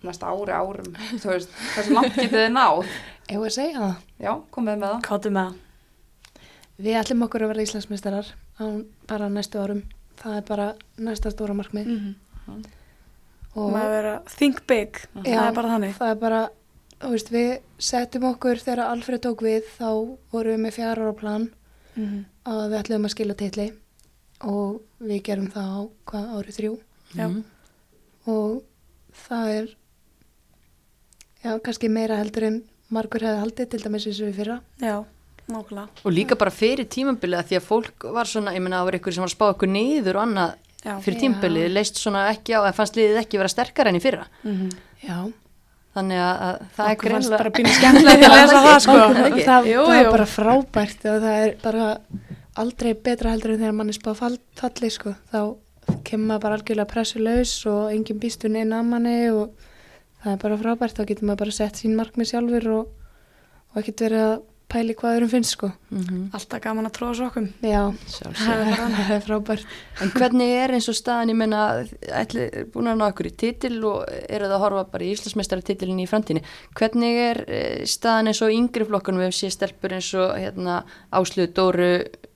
næsta ári árum, þú veist, hversu langt getið þið náð? Ég að segja það. Já, komið með það. káttu með það Við ætlum okkur að vera Íslandsmeistarar bara næstu árum. Það er bara næsta stóra markmið. mm. Og maður er að think big það Já. er bara þannig það er bara, veist, við settum okkur þegar Alfred tók við, þá vorum við með fjara ára plan mm. að við ætlum að skila titli og við gerum það á hvað árið þrjú já, Mhm. og það er, já, kannski meira heldur en margur hefði haldið til dæmis eins og við fyrra. já, nákvæmlega. og líka bara fyrir tímabilið því að fólk var svona, ég meina það var ykkur sem var að spá ykkur niður og annað Já. fyrir tímabilið, leist svona ekki á en fannst liðið ekki vera sterkara enn í fyrra Já, þannig að, að það er Okkur fannst greinlega bara pínu skemmtilegt að lesa það sko. Ekki. það, Jú, það jú. er bara frábært og það er bara aldrei betra heldur en þegar mann er spáð fall, falli sko. þá kemur maður bara algjörlega pressulegs og engin býstun inn að manni og það er bara frábært þá getur maður bara sett sín markmið sjálfur og, og ekkert verið að pæli hvað öðrum finnst sko. Mhm, Alltaf gaman að tróða sokkum. Já, sjálfsögðu. það er frábært En hvernig er eins og staðan, ég menna, ætli búin að ná ykkur í titil og eru það að horfa bara í Íslandsmeistara titilin í framtíni. Hvernig er eh, staðan eins og yngri flokkunum við séð stelpur eins og hérna, Ásluðu Dóru,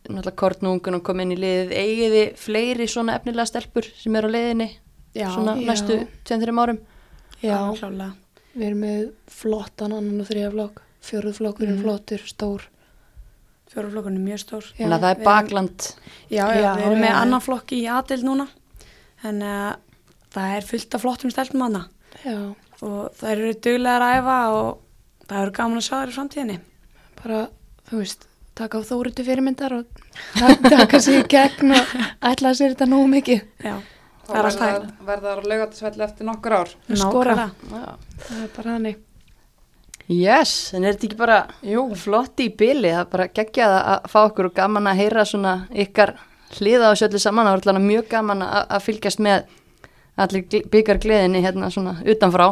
náttúrulega Kortnungun og kom inn í liðið, eigið þið fleiri svona efnilega stelpur sem eru á liðinni Já, svona já. næstu 2-3 árum? Já, klálega. við erum með flottan annan og þriða flokk fjóruð flokkur er flottur, stór Fjóruflokkurinn er mjög stór. Þannig að það er bakland. Já, já, Já, við erum með já, já. annan flokk í aðild núna. En uh, það er fullt af flottum stelpum hana. Já, Og það eru duglegar að æfa og það eru gaman að sjá þær í framtíðinni. bara, þú veist, taka á þóritu fyrirmyndar og taka, taka sig í gegn og ætla að sér þetta nógu mikið. Já, það er allt verða- hægt. verða þar að laugatisvelli eftir nokkur ár. Skora. Það er bara þannig. Yes, en er þetta ekki bara Jú. flott í byli, það er bara geggjað að fá okkur og gaman að heyra svona ykkar hliða á söllu saman, það var allavega mjög gaman að, að fylgjast með allir byggar gleðinni hérna svona utanfrá.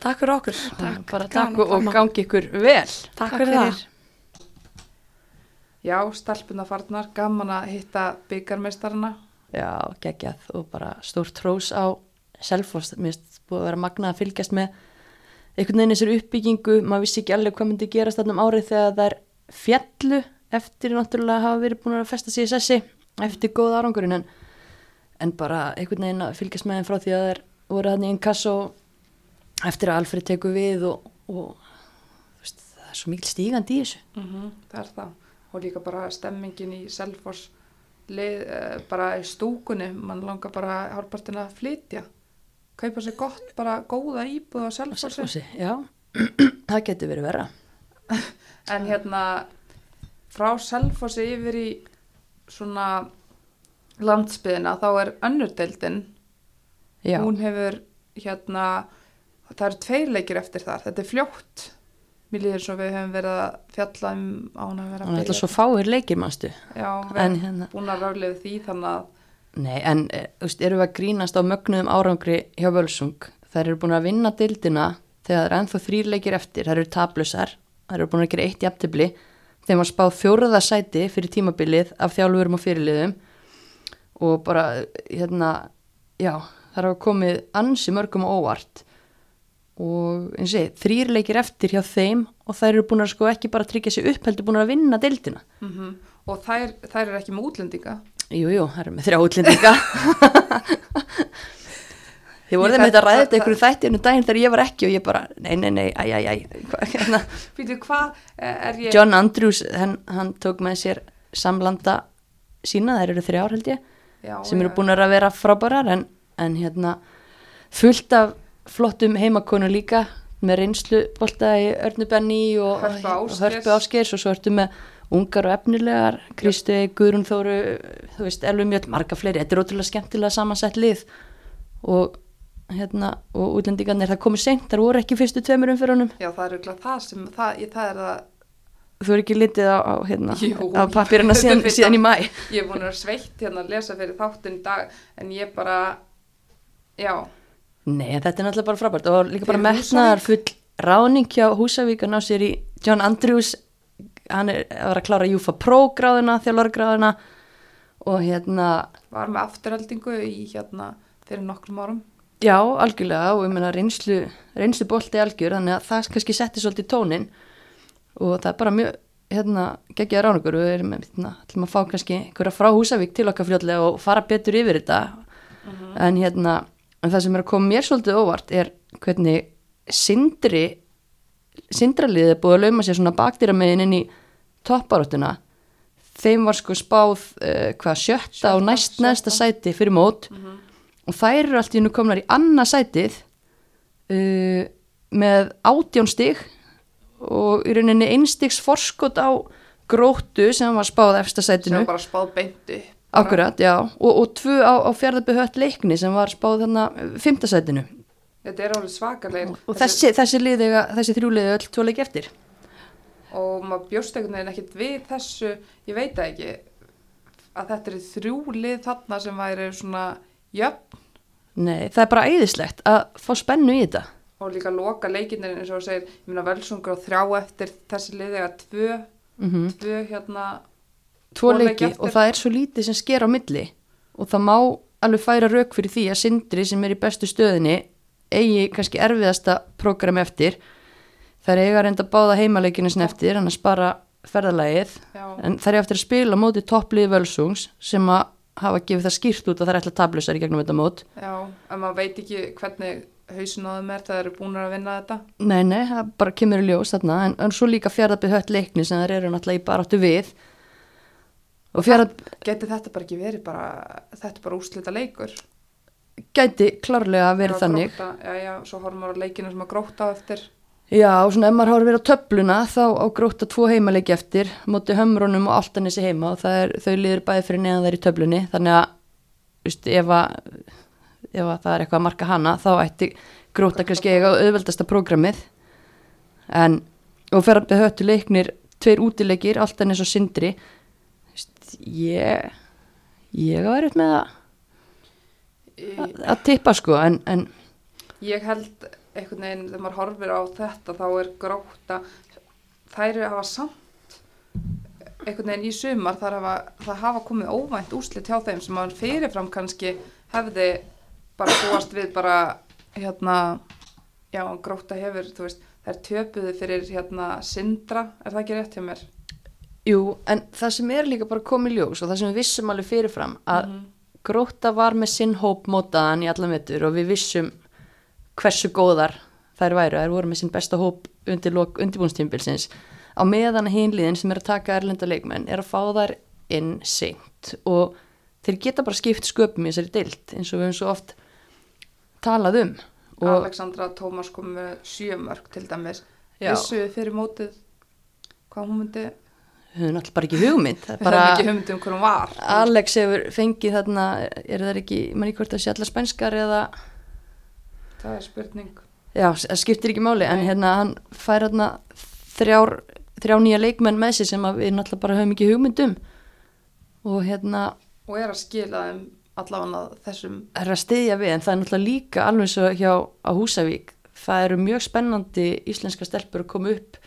Takk fyrir okkur. Takk, bara takk og, koma. gangi ykkur vel. Takk, fyrir það. Já, stelpuna farnar, gaman að hitta byggarmeistarana. Já, geggjað og bara stór trós á Selfoss, mér finnst búið að vera magnað að fylgjast með einhvern veginn þessari uppbyggingu, maður vissi ekki alveg hvað myndi gerast þarna um árið þegar það er fjallu eftir náttúrulega hafa verið búin að festa sessi eftir góð árangurinn en, en bara einhvern veginn að fylgjast með þeim frá því að það voru þarna í einn kass og eftir að Alfred tekur við og, og veist, það er svo mikil stígandi í þessu. Mhm, Það er það. Og líka bara stemmingin í Selfoss, lið, eh, bara í stúkunni, mann langar bara hálfpartin að flytja. Kaupa sér gott, bara góða íbúð Selfossi. Selfossi, já, það getur verið verra. En hérna, frá Selfossi yfir í svona landsbyðina, þá er önnurdeildin. Já, Hún hefur hérna, það eru tveir leikir eftir þar. Þetta er fljótt. Mér líður svo við höfum verið að fjalla um á hún að vera hann er alltaf svo fáir leikir, manstu. Já, við En erum hérna- búin að ráðlega því þannig að Nei, en eh, veist, eru við að grínast á mögnuðum árangri hjá Völsung. Þær eru búin að vinna dildina þegar það er ennþá þrýr leikir eftir. Þær eru tablusar, þær eru búin að gera eitt jafntibli. Þeim var spáð fjóruða sæti fyrir tímabilið af þjálfurum og fyrirliðum og bara, hérna, já, þær hafa komið ansi mörgum á óvart og eins og segi, þrýr leikir eftir hjá þeim og þær eru búin að sko ekki bara tryggja sig upp, heldur búin að vinna dildina. mm og þær, þær eru ekki með útlendinga. Jú, jú, það eru með þrjá útlendinga. Þið voruð með þetta að ræða þetta ykkur þættinu daginn þegar ég var ekki og ég bara, nei, nei, nei, æ, æ, æ, hvað, hérna. Býtu, hvað eh, er ég... John Andrews, hann, hann tók með sér samlanda sína, þær eru þrjár held ég, Já, sem eru búin að vera frábærar en, en hérna fullt af flottum heimakonu líka með reynslu bolta í Örnubenni og Hörpu og. Hörpu Áskeirs og svo ertu með ungar og efnilegar, Kristu, Guðrún Þóru, þú veist, Elvi Mjöld, marga fleiri, þetta er ótrúlega skemmtilega samansett lið. Og hérna, og útlendingarnir, það komið seint, þar voru ekki fyrstu tveimur umfyrunum, Já, það er auðvitað það sem, það, ég, það er það, þú er ekki litið á, á hérna, á pappirina síðan, síðan í mæ. ég er búin að vera sveitt hérna að lesa fyrir þáttun í dag, en ég bara, já, Nei, þetta er náttúrulega bara frábært. Og líka bara metnaðar full ráning hjá Húsavík að ná sér í John Andrews hann er að vera að klára Júfa Pro gráðuna, þjálfargráðuna og hérna, var með afturheldingu í hérna fyrir nokkrum árum. já, algjörlega og ég meina reynslu, reynslu bolti algjör þannig að það kannski setti svolítið tónin og það er bara mjög hérna, geggjaði ráningur og við erum hérna, ætlum að fá kannski einhverja frá Húsavík til okkar fljótlega og fara betur yfir þetta en hérna, en það sem er að koma mér svolítið óvart er hvernig sindri sindraliðið er búið að lauma sér svona bakdýramegin inn í topparóttuna þeim var sko spáð uh, hvað sjötta og næst sjötta. næsta sæti fyrir mót. Og þær eru allt í hennu komnar í annað sætið uh, með átjón stig og í rauninni einstiks forskot á gróttu sem var spáð sem sætinu. Var bara spáð beintu akkurat, já, og, og tvö á, á fjárðabihött leikni sem var spáð þarna fymta sætinu. Þetta er alveg svakalegir. Og þessi, þessi, þessi þrjú liði öll tvo leiki eftir og maður bjóst einhvern veginn ekkert við þessu, ég veit það ekki að þetta er þrjú lið þarna sem væri svona jöfn. Nei, það er bara æðislegt að fá spennu í þetta. Og líka loka leikinnir eins og segir, ég meina velsungur og þrjá eftir þessi lið eða tvö, mm tvö hérna tvo leiki og það er svo lítið sem sker á milli. Og það má alveg færa rauk fyrir því að Sindri sem er í bestu stöðinni eigi kannski erfiðasta prógram eftir er eiga reynda að báða heimaleikinu sinni eftir hann að spara ferðalagið. Já, en það er eftir að spila móti toppliði völsungs sem að hafa gefið það skýrt út að er ætla tablusar í gegnum þetta mót. Já, en maður veit ekki hvernig hausin á þeim er það eru búin að vinna þetta. Nei, nei, það bara kemur í ljós þarna. En, en svo líka fjárðabið hött leikni sem það eru náttúrulega í baráttu við. Og fjárðab geti þetta bara ekki verið bara þetta bara úslita leikur? Gæti klárlega verið að þannig. Grótta, já, já, svo horfum maður á leikinu sem að gróta eftir Já, og svona ef maður horfir á töfluna þá á gróta tvo heimaleiki eftir móti hömrunum og áltanissi heima og er, þau liður bæði fyrir neðan þær í töflunni þannig að, veist, ef að ef að það er eitthvað að marka hana þá ætti gróta kannski eiga auðveldasta prógramið. En og fer að höttu leiknir tveir útileikir, áltanis og sindri. Veist, ég ég var upp með að, að, að tippa sko en, en ég held einhvern veginn þegar maður horfir á þetta þá er gróta þær eru að hafa samt einhvern veginn í sumar þar hafa, það hafa komið óvænt úslit hjá þeim sem maður fyrirfram kannski hefði bara búast við bara hérna já, gróta hefur, þú veist þær töpuðu fyrir hérna Sindra, er það ekki rétt hjá mér? Jú, en það sem er líka bara komið ljós og það sem við vissum alveg fyrirfram að Gróta var með sinn hóp mótaðan í allan vettur og við vissum hversu góðar þær væru, þær voru með sinn besta hóp undir undirbúnstímbilsins á meðan hinliðin sem er að taka erlenda leikmenn er að fá þær inn seint. Og þeir geta bara skipt sköpum í þessari deilt eins og við höfum svo oft talað um. Og Alexandra Tómas kom með sjömörk til dæmis. Við fyrir mótið hvað hún myndi við höfum alltaf bara ekki hugmynd. Við höfum bara ekki hugmynd um hvað hún var. Alex hefur fengið þarna er það ekki, mann í hvort það sé allar spænskar eða það er spurning. Já, það skiptir ekki máli, en hérna hann fær hérna þrjár, þrjá nýja leikmenn með sér sem við náttúrulega bara höfum ekki hugmynd um. Og hérna og er að skila þeim allavega þessum er að styðja við, en það er náttúrulega líka alveg svo hjá á Húsavík, það eru mjög spennandi íslenska stelpur að koma upp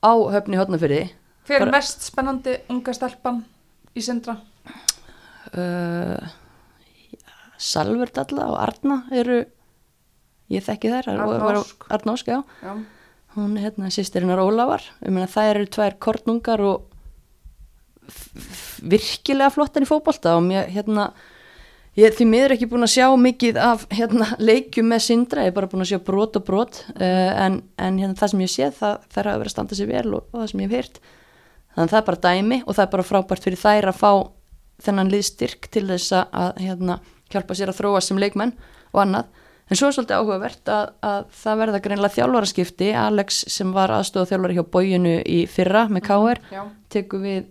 á höfni hotnafyrði hver er mest spennandi unga stelpan í Sindra? Uh, Salvur Dalla og Arna eru ég þekki þær Arna Ósk. Arna Ósk, já. Já, hún hérna sýstirinnar meina þær eru tvær kornungar og virkilega flottar í fótbolta og mér hérna ég er því miður ekki búin að sjá mikið af hérna leikjum með Sindra. Ég er bara búin að sjá brot og brot. Uh, en, en hérna það sem ég sé það þær hafa verið að standa sér vel og, og það sem ég hef heyrt. Þannig að það er bara dæmi og það er bara frábært fyrir þær að fá þennan liðstyrk til þess að, að hérna, hjálpa sér að þróa sem leikmenn og annað En svo er svolítið áhugavert að, að það verða greinlega þjálfaraskipti. Alex sem var aðstofa þjálfari hjá bóginu í fyrra með K.R. já, tekur við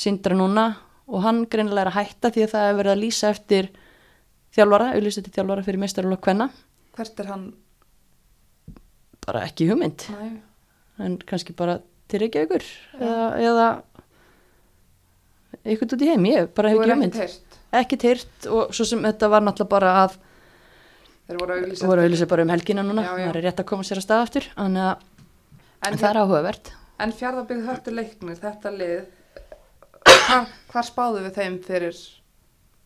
Sindra núna og hann greinlega er að hætta því að það er verið að lýsa eftir þjálfara, auðlýst eftir þjálfara fyrir mestaralokk hvenna. hvert er hann Bara ekki hugmynd, Næ, en kannski bara til Reykjavíkur eða, eða eitthvað út í heim, ég bara hef ekki hugmynd. ekki Ekki teirt og svo sem þetta var náttúrulega bara að þeir voru að auðlýsa bara um helgina núna, það er rétt að koma sér að stað aftur, að en, það er áhugavert. en fjárðabyggð hörtu leiknir þetta lið hvar, hvar spáðu við þeim fyrir?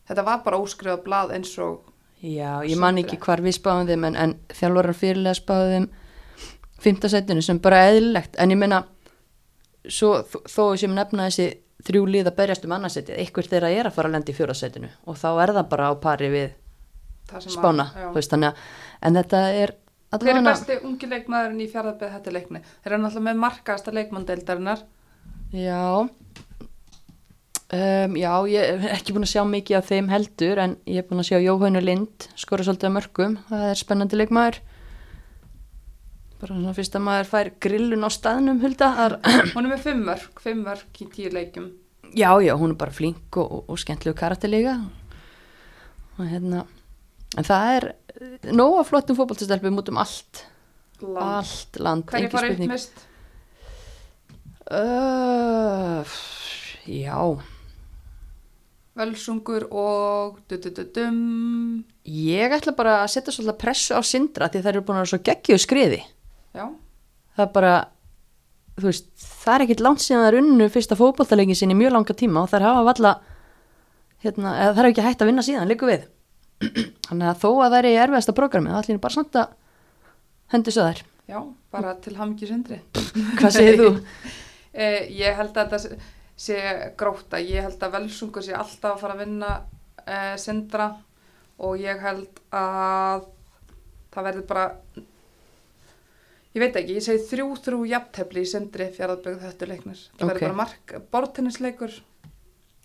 Þetta var bara óskrifa blað eins og Já, ég man ekki hvar við spáðum þeim en, en þjálfarar fyrirlega spáðum þeim fymtasætinu sem bara eðlilegt. En ég meina svo, þó- sem nefna þessi þrjú lið að berjast um annarsætið, einhver þeirra er að fara að lenda í fjórasætinu og þá er það bara á pari við spána veist, að, en þetta er hver er besti ungi leikmaðurinn í fjárðabyggð þetta leikni þeir eru náttúrulega með markaðasta leikmanndeildarinnar Já. Um, Já, ég er ekki búin að sjá mikið af þeim heldur en ég er búin að sjá Jóhannu Lind skora svolítið að mörgum, það er spennandi leikmaður. Bara svona fyrst að maður fær grillun á staðnum hulda Hún er með fimm mörg, fimm mörg í tíu leikjum. já, já, hún er bara flink og, og, og skemmtlegu karakterlega. Og hérna en það er nóg af flottum fótballtastelpum út um allt Land. allt land, Hverju engin fara upp mist? uh, já Völsungur og du-du-du-dum. ég ætla bara að setja svolítið pressu á Sindra því þær eru búin að vera svo geggjuð skriði Já, það er bara veist, það er ekkit langt síðan það er unnu fyrsta fótballtalegin sinni mjög langa tíma og þær hafa valla hérna, þær hafa ekki hægt að vinna síðan, líku við þannig að þó að það er í erfiðasta prógrami það ætlum bara samt að hendi svo þær já, bara til hamngi sindri. hvað segir þú? Eh, ég held að þetta sé- gróta. Ég held að Völsungur sé alltaf að fara að vinna eh, sindra og ég held að það verður bara, ég veit ekki, ég segi þrjú þrjú jafntefli í sindri fjaraðbögð þetta leiknir. Það Ok. verður bara mark, bortennisleikur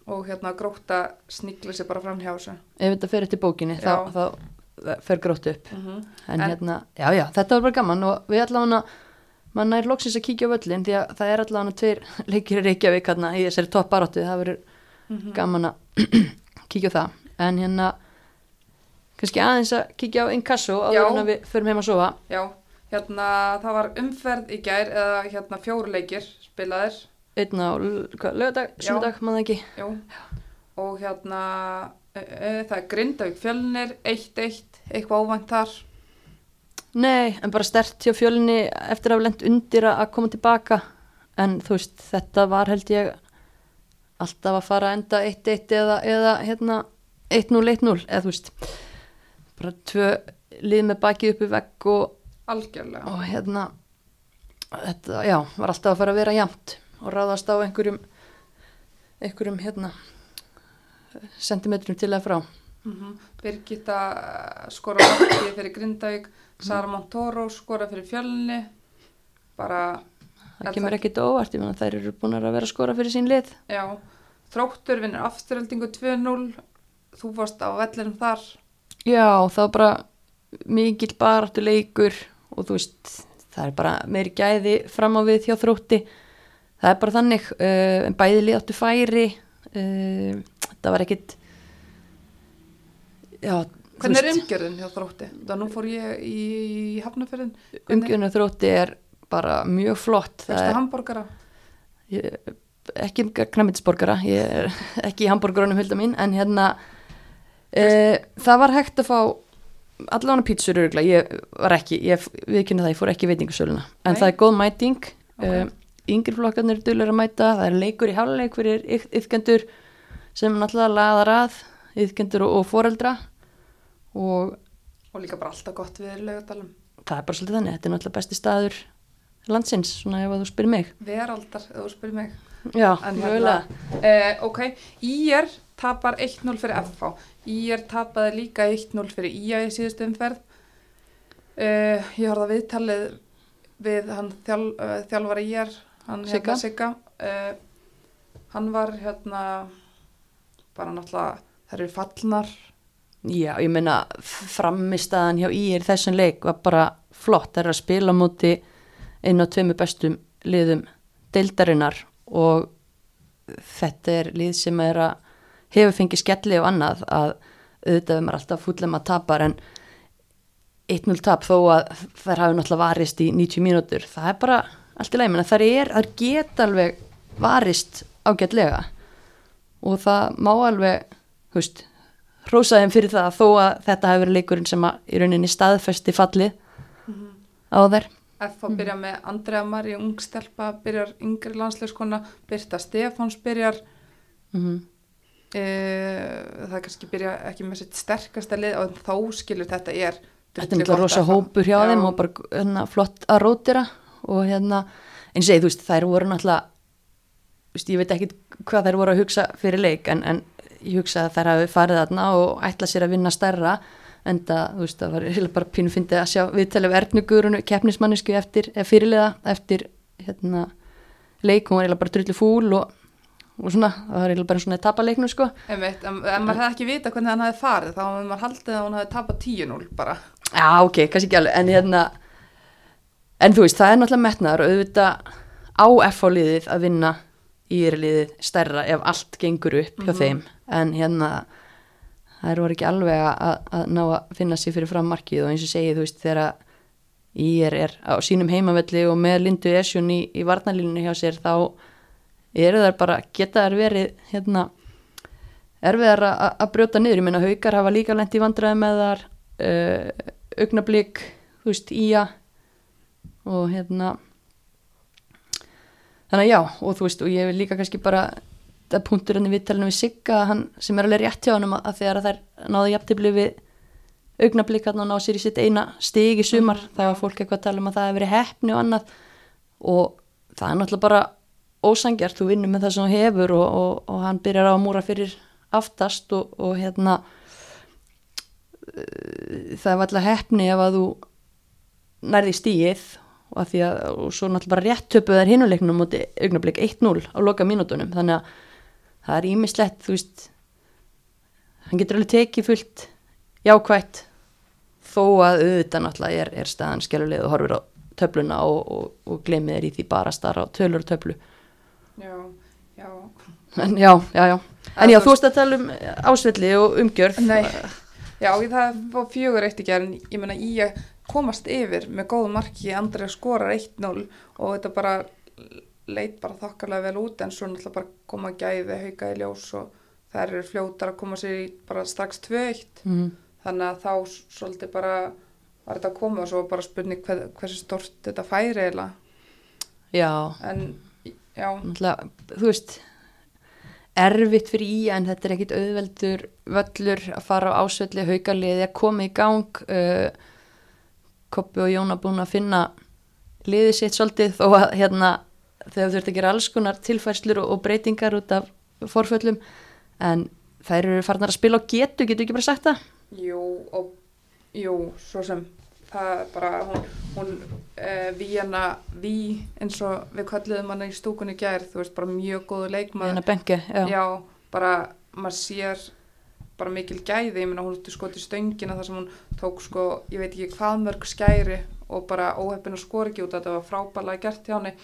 og hérna gróta sníkla sér bara fram hjá þessu. ef þetta fer eftir bókinni þá, Já. þá það fer grótt upp Mm -hmm. en, En- hérna, já já, þetta var bara gaman og við allavega mann er loksins að kíkja á völlin því að það er allavega tveir leikir í Reykjavík hérna, í þessari topp baráttu, það verður Mhm. gaman að kíkja á það en hérna kannski aðeins að kíkja á inkasso áður en að við förum heim að sofa Já, hérna það var umferð í gær eða hérna fjóru leikir spilaðir, einn á lögadag, Já. sunnudag, maður ekki? Jú, og hérna e, e, það er Grindavík fjölnir, 1-1, eitthvað óvænt þar, nei, en bara stert hjá fjölinni eftir að hafa lent undir að að koma tilbaka. En þú veist, þetta var held ég alltaf að fara að enda 1-1 eða, eða hérna 1-0-1-0, eða þú veist. Bara tvö lið með bakið upp í vegg og, algjörlega. og hérna þetta, já, var alltaf að fara að vera jæmt og ráðast á einhverjum einhverjum hérna sentimetrum til að frá. Mm Birgitta eh, skora markið fyrir Grindavík, Sara Montoro skora fyrir fjölni, bara, það kemur ekkit óvart, ég meina þær eru búin að vera að skora fyrir sín lið. Já, þróttur vinnur afturöldingu 2-0, þú varst á vellinum þar, Já, það var bara mikill baráttu leikur og þú veist, það er bara meiri gæði fram á við hjá þrótti það er bara þannig uh, bæði lið áttu færi uh, það var ekkit já, hvernig er umgjörðin hjá þrótti? Það nú fór ég í hafnafjörðin, umgjörnum þrótti er bara mjög flott það fyrstu er hambúrgara, ég, ekki knæmitisborgara ég er ekki í hambúrgrunum hulda mín en hérna uh, það var hægt að fá allan pítsur örugla, ég var ekki ég viðkynna það, ég fór ekki í veitingasöluna en Nei. það er góð mæting Ok. okay. Yngri flokkarnir dulur að mæta það er leikur í háluleik fyrir yfkendur sem náttúrulega laðar að yfkendur og, og foreldra og og líka bara alltaf gott við lögadalum. það er bara svolítið þannig þetta er náttúrulega besti staður landsins, svona ef þú spyrir mig Veraldar, ef þú spyrir mig. já, En mögulega eh, ok, IR tapar 1-0 fyrir FH. IR tapaði líka 1-0 fyrir IA í síðustu umferð. Eh, ég horfði að viðtalið við hann uh, þjálfara IR, hann Sigga. hérna Sigga. Eh, hann var hérna bara náttúrulega, þær eru fallnar. Já, ég meina framistaðan hjá Ír þessum leik var bara flott, það er að spila á móti einu af tveimu bestum liðum deildarinnar og þetta er lið sem er að hefur fengið skelli og annað að auðvitað er maður alltaf fúllum að tapar en 1-0 tap þó að þær hafi náttúrulega varist í 90 mínútur, það er bara allt í menn þær er, þær geta alveg varist ágætlega. Og það má alveg, þú veist hrósa þeim fyrir það þó að þetta hefur verið leikurinn sem að í rauninni staðfesti fallið á þær. FH byrja með Andrea Marí, ungstelpa, byrjar yngri landslökskona, Birta Stefáns byrjar, mm e, það kannski byrja ekki með sitt sterkasta lið og þó skilur þetta er þetta er náttúrulega rosa hópur hjá þeim og bara hérna, flott að rótira og hérna, eins og ég, þú veist, þær voru náttúrulega veist, ég veit ekki hvað þær voru að hugsa fyrir leik en, en ég hugsa að þær hafi farið þarna og ætla sér að vinna stærra en það, þú veist, það var eiginlega bara pínu fyndið að sjá viðtalið af Ernugurunu keppnismannisku eftir, eða fyrirliða eftir hérna, leik, hún var eiginlega bara drullu fúl og, og svona, það var eiginlega bara svona tapaleiknum sko. Einmitt, en, en maður hefði ekki vita hvernig hann hefði farið þá hefði maður haldið að hún hefði tapað 10-0 bara. Já, ok, kannski ekki alveg, en hérna en þú veist, það er náttúrulega metnaður og auðvitað á FH liðið að vinna í liðið stærra ef allt gengur upp hjá þeim. En hérna það eru ekki alveg að, að ná að finna sér fyrir fram markið. Og eins og segið þú veist þegar Ír er á sínum heimavelli og með Lindu Esjón í, í varnalínu hjá sér þá eru þær bara geta þær verið hérna erfiðar að brjóta niður, ég meina haukar hafa líka lent í vandræði með þar uh, augnablík, þú veist, ía og hérna þannig að já, og þú veist og ég vil líka kannski bara það punktur henni viðtalinu við Sigga hann, sem er alveg rétt hjá hann að þegar þær náðu jafntefli við augnablík hann og ná sér í sitt eina stig í sumar, það var fólk eitthvað að tala um að það hefur verið hefni og annað. Og það er náttúrulega bara ósangjart, þú vinnur með það sem þú hefur og, og, og hann byrjar á að múra fyrir aftast og, og hérna uh, það var alltaf hefni ef að þú nærði stíið og, að að, og svo náttúrulega bara rétt töpuð þær hinuleiknum múti augnablík 1-0 á loka mínútonum þannig að það er ímislegt þú veist hann getur alveg tekið fullt jákvætt þó að auðvitað náttúrulega er, er staðan skelluleg og horfir á töfluna og, og, og glemir í því bara starra á tölur og töflu. Já, já. en já, já, já. En já, þú veist að tala um ásvelli og umgjörð. Nei, já, ég- það var fjögur eitt ekki en ég meina í að komast yfir með góðu marki, Andrið skorar 1-0 og þetta bara leit bara þokkarlega vel út en svo náttúrulega bara koma gæði, hauka í ljós og þær eru fljótar að koma sér í bara strax 2-1 mm. þannig að þá svolítið bara var þetta að koma og svo bara spurning hver, hversu stort þetta færi eiginlega. Já, en já, náttúrulega, þú veist erfitt fyrir í en þetta er ekkit auðveldur völlur að fara á ásvelli haugaliði að koma í gang uh, Koppi og Jóna búin að finna liðið sitt svolítið þó að hérna þegar þurft að gera alls konar tilfærslur og, og breytingar út af forföllum en þær eru farnar að spila á getu, getur ekki bara sagt það? Jú, og jú, svo sem það er bara, hún, hún uh, Víana Ví, eins og við kalliðum hana í stúkunni gær, þú veist, bara mjög góðu leikmaður. Hérna bengi, já. Já, bara, maður sér bara mikil gæði, ég meina hún út í skoti stöngina þar sem hún tók sko, ég veit ekki hvað mörg skæri og bara óheppin og skor ekki út, þetta var frábælega gert hjá henni,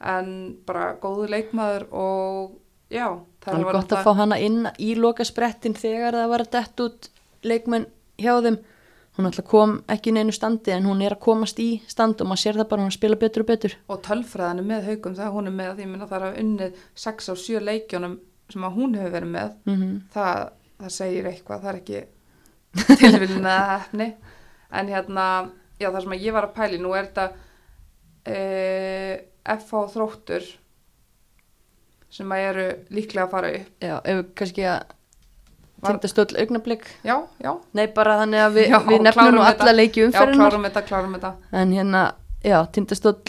en bara góðu leikmaður og já, Það er gott að fá hana inn í loka sprettin þegar það var að dett út leikmenn hjá þeim. Hún alltaf kom ekki í neinu standi en hún er að komast í stand og maður sér það bara hún spila betur og betur. og tölfræðan er með haugum þegar hún er með því minna það er að unnið 6 á 7 leikjónum sem að hún hefur verið með Mm -hmm. það, það segir eitthvað, það er ekki tilvilin eða hefni en hérna, já það sem að ég var að pæli nú er þetta e, FH þróttur sem að eru líklega að fara upp. Já, ef við kannski að Var- tindastóll augnablik. já, já, Nei, bara þannig að við, Já, við nefnum nú alla leiki já, umferðinar. klárum þetta, klárum þetta. En hérna, já, tindastóll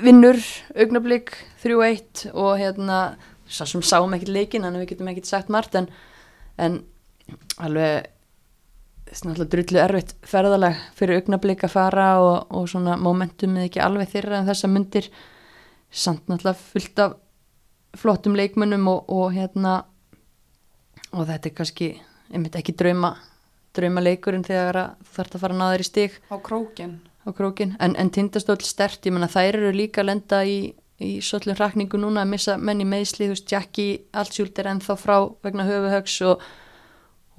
vinnur augnablik 3-1 og hérna, svo sem sáum ekkert leikin, þannig að við getum ekkert sagt margt en, en alveg drullu erfitt ferðalag fyrir augnablik að fara og, og svona momentumið ekki alveg þeirra en þessa myndir samt náttúrulega fullt af flottum leikmönnum og, og hérna og þetta er kannski einmitt ekki drauma drauma leikurinn þegar þú þarft að fara að ná þér í stig. Á krókin á krókin en, en tindastóll stert, ég menna þær eru líka að lenda í, í svollum rakningu núna að missa menn í meðsli, þú veist, Jackie Altsjúld er ennþá frá vegna höfuhögs og,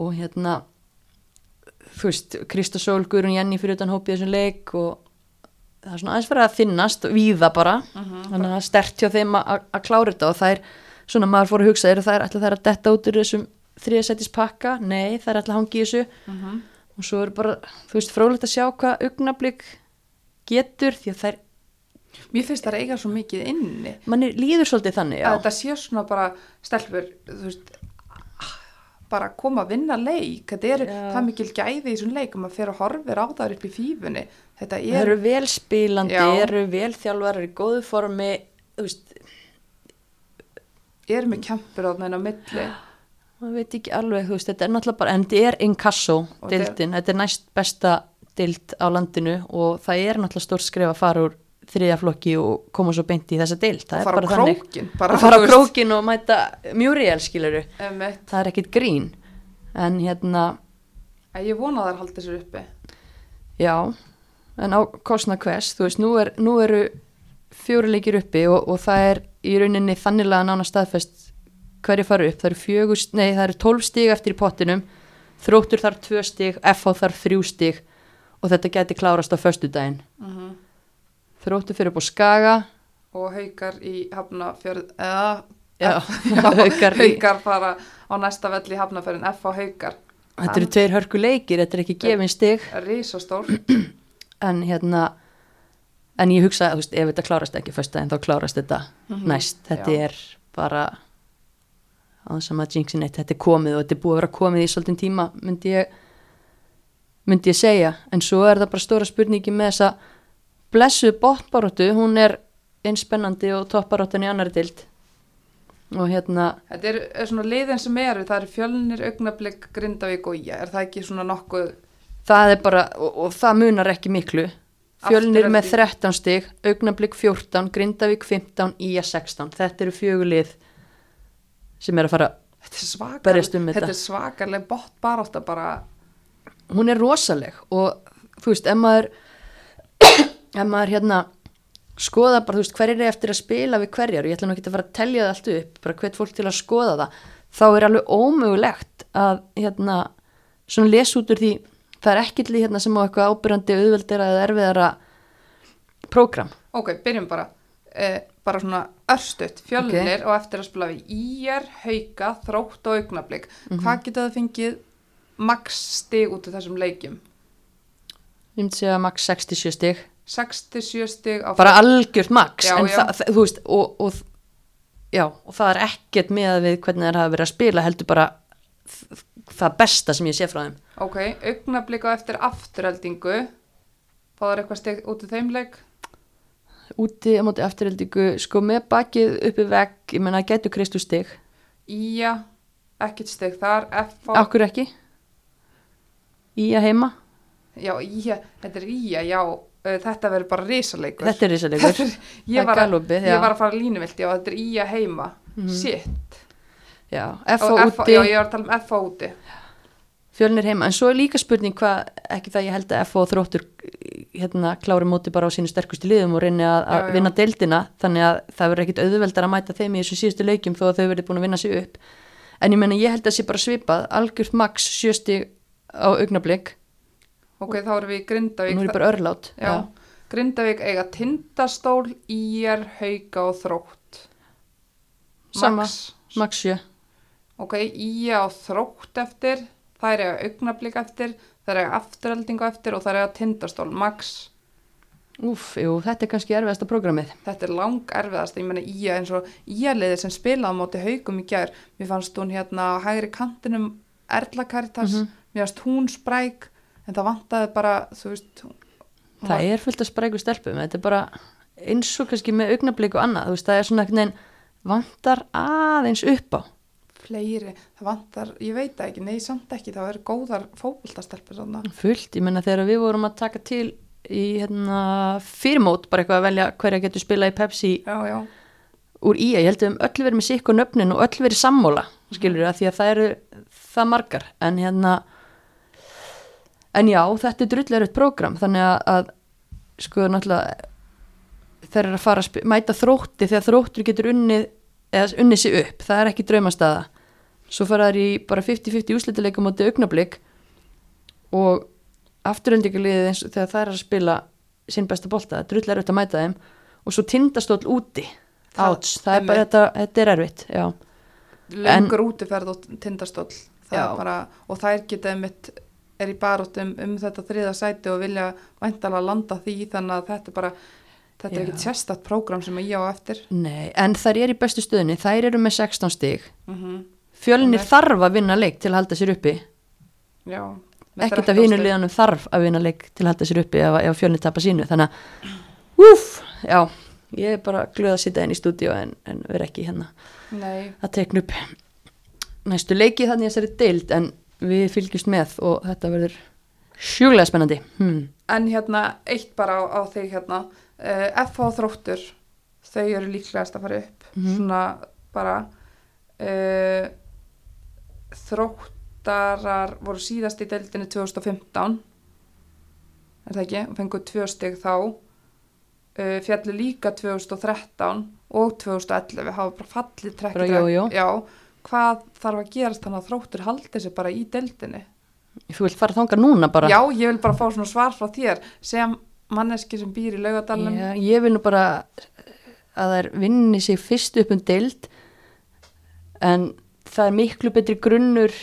og hérna þú veist, Kristasól, Guðrún Jenny fyrir utan hópið þessum leik og það er svona aðeins fyrir að finnast víða bara, þannig að það er stert hjá þeim að klára þetta og það er svona maður fór að hugsa, eru þær ætla þær að detta út úr þessum þriðasætis pakka, nei, þær ætla að hangi í þessu. Mm og svo er bara, þú veist, frólægt að sjá hvað augnablík getur því að þær, mér finnst það að eiga svo mikið inni. Manni líður svolítið þannig, já, að þetta sé svona bara stelpur, þú veist bara koma að vinna leik. Þetta er Já. það mikil gæði í þessum leik og maður fer og horfir á það upp í fífunni. Þetta það er, eru vel spilandi, Já. eru vel þjálfar, eru í góðu formi, veist, er með kempur á þennan milli. Maður veit ekki alveg, veist, þetta er náttúrulega bara, en þetta er inkasso dildin, þetta er næst besta dild á landinu og það er náttúrulega stór skref að fara úr þriðja flokki og koma svo beint í þessa dild, það er bara þannig. krókin bara, Að fara á krókin og mæta Muriel, skiluru, það er ekkit grín, en hérna, Að ég vona að þær haldi sér uppi. Já, en á kostna hvers, þú veist, nú, er, nú eru fjóruleikir uppi og, og það er í rauninni þannilega nána staðfest hverju fara upp, það eru fjögur, nei það eru tólf stig eftir í pottinum, þróttur þarf tvö stig, FH þarf þrjú stig og þetta geti klárast á föstudaginn. Mhm. Þróttur fyrir upp á Skaga, og haukar í hafnafjörð eða já, haukar í, haukar fara á næsta vell í hafnafjörðin F á haukar. Þetta eru tveir hörku leikir, þetta er ekki gefin stig, risastór. En hérna, en ég hugsa, þú veist, ef þetta klárast ekki föstudaginn þá klárast þetta næst, þetta. Já. er bara á þess að maður jinxin eitt, þetta er komið og þetta er búið að vera komið í svolítinn tíma, myndi ég myndi ég segja, en svo er það bara stóra spurningi með þessa blessuð botbaróttu, hún er eins spennandi og toppbaróttan í annari dild og hérna þetta er, er svona liðin sem eru það er fjölnir, augnablík, grindavík og ég er það ekki svona nokkuð það er bara, og, og það munar ekki miklu fjölnir með Afturelding. 13 stig augnablík 14, Grindavík 15 Ía 16, þetta eru fjögulið sem er að fara er Berjast um þetta. þetta er svakarleg bótt barátta bara hún er rosaleg og þú veist, ef maður ef maður hérna skoða bara, þú veist, hverjir er eftir að spila við hverjar? Og ég ætla nú ekki að fara að telja það allt upp bara hvert fólk til að skoða það. Þá er alveg ómögulegt að hérna, svona lesa út úr því það er ekki til því hérna sem á eitthvað ábyrjandi auðveldera eða erfiðara prógram. Ok, byrjum bara. Eh, bara svona örstutt, fjölnir og eftir að spila við íjar, hauka, þrótt og augnablík. Mhm. hvað geta það fengið max stig út af þessum leikjum? Ég myndi segja max 67 stig 67 stig á bara algjört Já, já. Það, það, veist og, og, já, og það er ekkert með við hvernig þeir hafa verið að spila heldur bara það besta sem ég sé frá þeim. Ok, augnablík á eftir afturheldingu fáður eitthvað stig út af þeim leik? Úti á móti afturheldingu sko með bakið uppi vegg ég menna getur Kristu stig? Ía, ekkert stig þar. Okkur ekki? Í að heima? Já, Ía, þetta er Ía, já. uh, þetta verður bara risaleikur þetta er risalegur. Þetta er- Það ég, var að, já. ég var að fara línuvilti og þetta er Ía heima. Shit, já, F og á F, úti. já, ég var að tala um F á úti. Fjölnir heima. En svo er líka spurning hvað ekki það ég held að F og þróttur hérna klári móti bara á sínu sterkustu liðum og reyni að, Já, að já. vinna deildina. Þannig að það verður ekkit auðveldar að mæta þeim í þessu síðustu leikjum þó að þau verður búin að vinna sig upp. En ég menna ég held að sé bara svipað. Algjört max sjösti á augnablik ok, þá erum við í Grindavík. Nú er ég bara örlát. Já. Grindavík eiga tindastól Íjar, hauka og þrótt. Sama. Max. max sjö. Ok, Ía á þrótt eftir, þær eiga augnablík eftir, þær eiga afturheldingu eftir og þær eiga tindastól, max. Úf, jú, þetta er kannski erfiðasta prógramið. Þetta er lang erfiðast, ég meina Ía eins og Ía-liðið sem spilaði á móti haugum í gær. Mér fannst hún hérna á hægri kantinum Erla Karitas, mér fannst hún spræk, en það vantaði bara, þú veist, það var- er fullt að spræku stelpum þetta er bara eins og kannski með augnablik og annað þú veist, það er svona veginn vantar aðeins upp á. Fleiri, það vantar, ég veit ekki, nei, samt ekki, það eru góðar fótboltastelpur svona. fullt, ég menna þegar við vorum að taka til í hérna, fyrirmót bara eitthvað að velja hverja getur spilað í Pepsi Já, já, úr í ég held að höfum öll verið með sikku nöfnin og öll verið sammóla skilur að því að það eru það margar. En hérna en já, þetta er drullega eitt prógram þannig að, að sko náttúrulega þeir eru að fara að mæta þrótti þegar þróttur getur unnið eða unnið sig upp, það er ekki draumastaða. Svo fara þær í bara 50-50 úslitileikum átti augnablík og afturöndingarliðið eins og þegar það er að spila sinn besta er auðvitað að mæta þeim og svo tindastóll úti. Áts, það er bara þetta, þetta er erfitt já, lengur útiferð og tindastóll. Það Já. er bara, og þær geta mitt er í baróttum um þetta þriða sæti og vilja væntalega landa því þannig að þetta er bara þetta er Já. ekkert sérstætt prógram sem ég á eftir. Nei, en þær er í bestu stöðunni. Þær eru með 16 stig. Mm -hmm. fjölinni þarf að vinna leik til að halda sér uppi. Já. Ekkert 13 af hinu stig. liðanum þarf að vinna leik til að halda sér uppi ef, ef fjölinni tapar sínu. Þannig að, úf, já ég er bara glöð að sitja inn í stúdíu en, en vera ekki hérna Nei, að tekna upp næstu leiki þannig að þessari deild. En við fylgjumst með og þetta verður sjúlega spennandi. Hmm. en hérna eitt bara á, á þig hérna. Uh, F og þróttur þau eru líklegast að fara upp. Mhm. svona bara uh, þróttarar voru síðast í deildinni 2015 er það ekki, og fengu tvö stig þá. Uh, fjallu líka 2013 og 2011 hafa bara fallið trekk trekk. já, hvað þarf að gerast þannig að þróttur haldi sig bara í deildinni? Þú vilt fara þangað núna bara? já, ég vil bara fá svona svar frá þér sem manneski sem býr í laugadalum Já, ég vil nú bara að þær vinni sig fyrst upp um deild en það er miklu betri grunnur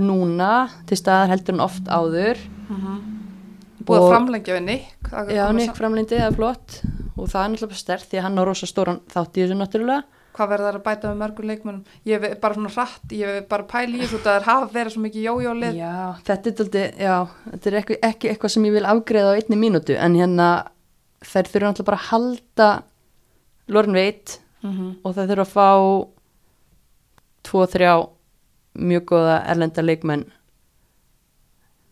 núna til staðar heldur en oft áður. Búið að og- framlengja við Nick Já, að Nick framlindi, það er flott. Og það er náttúrulega stert því að hann á rosa stóran þátt í þessu náttúrulega hvað verður það að bæta með mörgum leikmennum ég hef bara svona hratt, ég hef bara pæli í þessu það hafa verið svo mikið jójólið Já, þetta er, daldi, já, þetta er ekki, ekki eitthvað sem ég vil afgreða á einni mínútu en hérna þær þurfa náttúrulega bara að halda Loren veit og þær þurfa að fá tvo, þrjá mjög góða erlenda leikmenn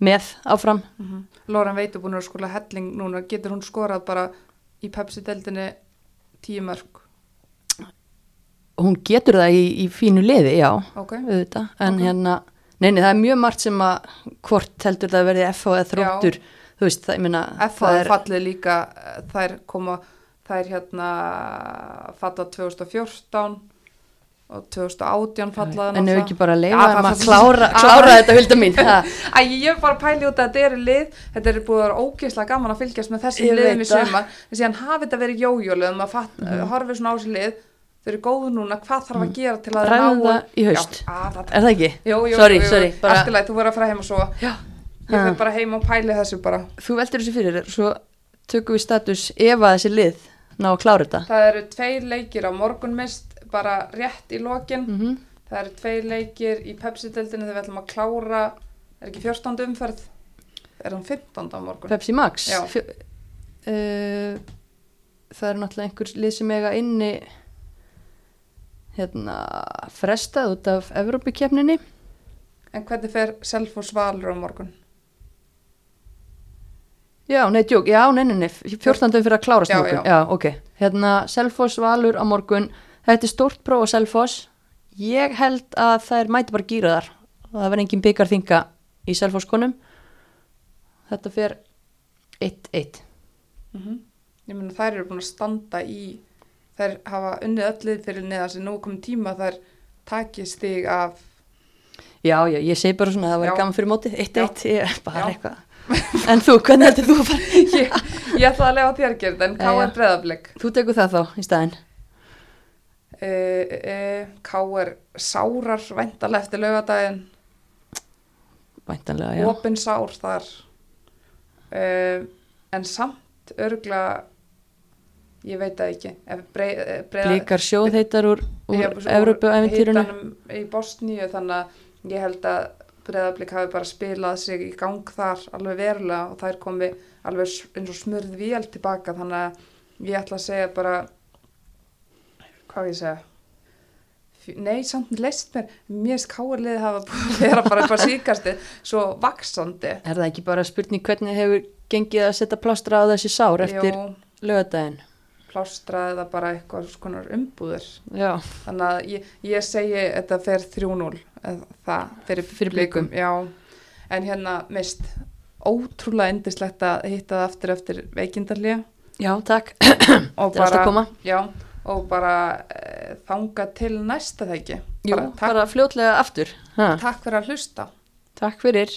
með áfram. Loren veitur búin að skóla helling núna getur hún skorað bara í Pepsi-deldinni tíu mörg hún getur það í, í fínu liði, já ok, auðvitað, en Ok. hérna neini, það er mjög margt sem að hvort heldur það verði FH eða þróttur þú veist, það, ég meina F er fallið líka eh, þær koma, þær hérna falla 2014 og 2018 fallaði en ef ekki bara að það- að klára, Ah. klára þetta hulda mín. Æ, ég er bara að pæli út að þetta eru lið þetta er búið að vera ógeðslega gaman að fylgjast með þessum liðum í það. sumar en síðan hafi þetta verið jójólið að fatt, mm horfið svona á þessi lið þau eru góðu núna, hvað þarf að gera til að ná það að- í haust. Já, að, er það ekki? jú, jú, sorry, jú, sorry, bara, Allt í lagi, þú verður að fara heim og svo Já. Ég fyrir bara heim og pæli þessu bara þú veldur þessu fyrir svo tökum við status ef að þessi lið ná að klára þetta Það eru tveir leikir á morgunmist bara rétt í lokin mm Það eru tveir leikir í Pepsi-deldinu þegar við ætlum að klára er ekki 14. umferð er hann 15. á morgun Pepsi Max. Fjö, uh, það er náttúrulega einhver lið sem eiga inni hérna frestað út af Evrópikefninni En hvernig fer Selfoss Valur á morgun? Já, nei, djók, já, nei, nei, nei, 14. fyrir að klárast Já, morgun, já. já. ok. Hérna, Selfoss Valur á morgun, þetta er stórt próf á Selfoss, ég held að þær mæti bara gýra þar, það verður engin byggar þinga í Selfoss konum, þetta fer 1-1. Mm Ég meina þær eru búin að standa í þær hafa unnið öllið fyrir neðan sem nú komin tíma þær taki stig af Já, já, ég segi bara svona að það var gaman fyrir mótið, 1-1, ég er bara Já. eitthvað. En þú, hvernig heldur þú að fara? ég, ég ætla að lefa þér þetta en Já, K já. er breðablик Þú tekur það þá í staðinn. uh, uh, K er sárar væntalega eftir laugadaginn Væntanlega, já. opin sár þar uh, en samt örgla ég veit það ekki ef brei, eh, Blíkar sjóðheitar úr, úr Ég- úr Evrópu-æventýrunu. hitanum í Bosníu þannig að ég held að Breiðablík hafi bara spilað sig í gang þar alveg verulega og þær komi alveg eins og smurð vél tilbaka þannig að ég ætla að segja bara hvað ég segja Nei, samt leist mér, mér skáarliði hafa búin að vera bara eitthvað síkasti svo vaksandi. Er það ekki bara spurning hvernig hefur gengið að setja plástra á þessi sár eftir lögadaginn? Plástraði það bara eitthvað skonar umbúður. Já, Þannig að ég, ég segi þetta fer 3-0 eða það fyrir, Fyrir Blikum. Já, en hérna mist ótrúlega endislegt að hitta það aftur eftir veikindarlía já, takk. og bara, koma. já, og bara e, þanga til næsta. Jú, Bara, bara fljótlega aftur. Ha, takk fyrir að hlusta. takk fyrir.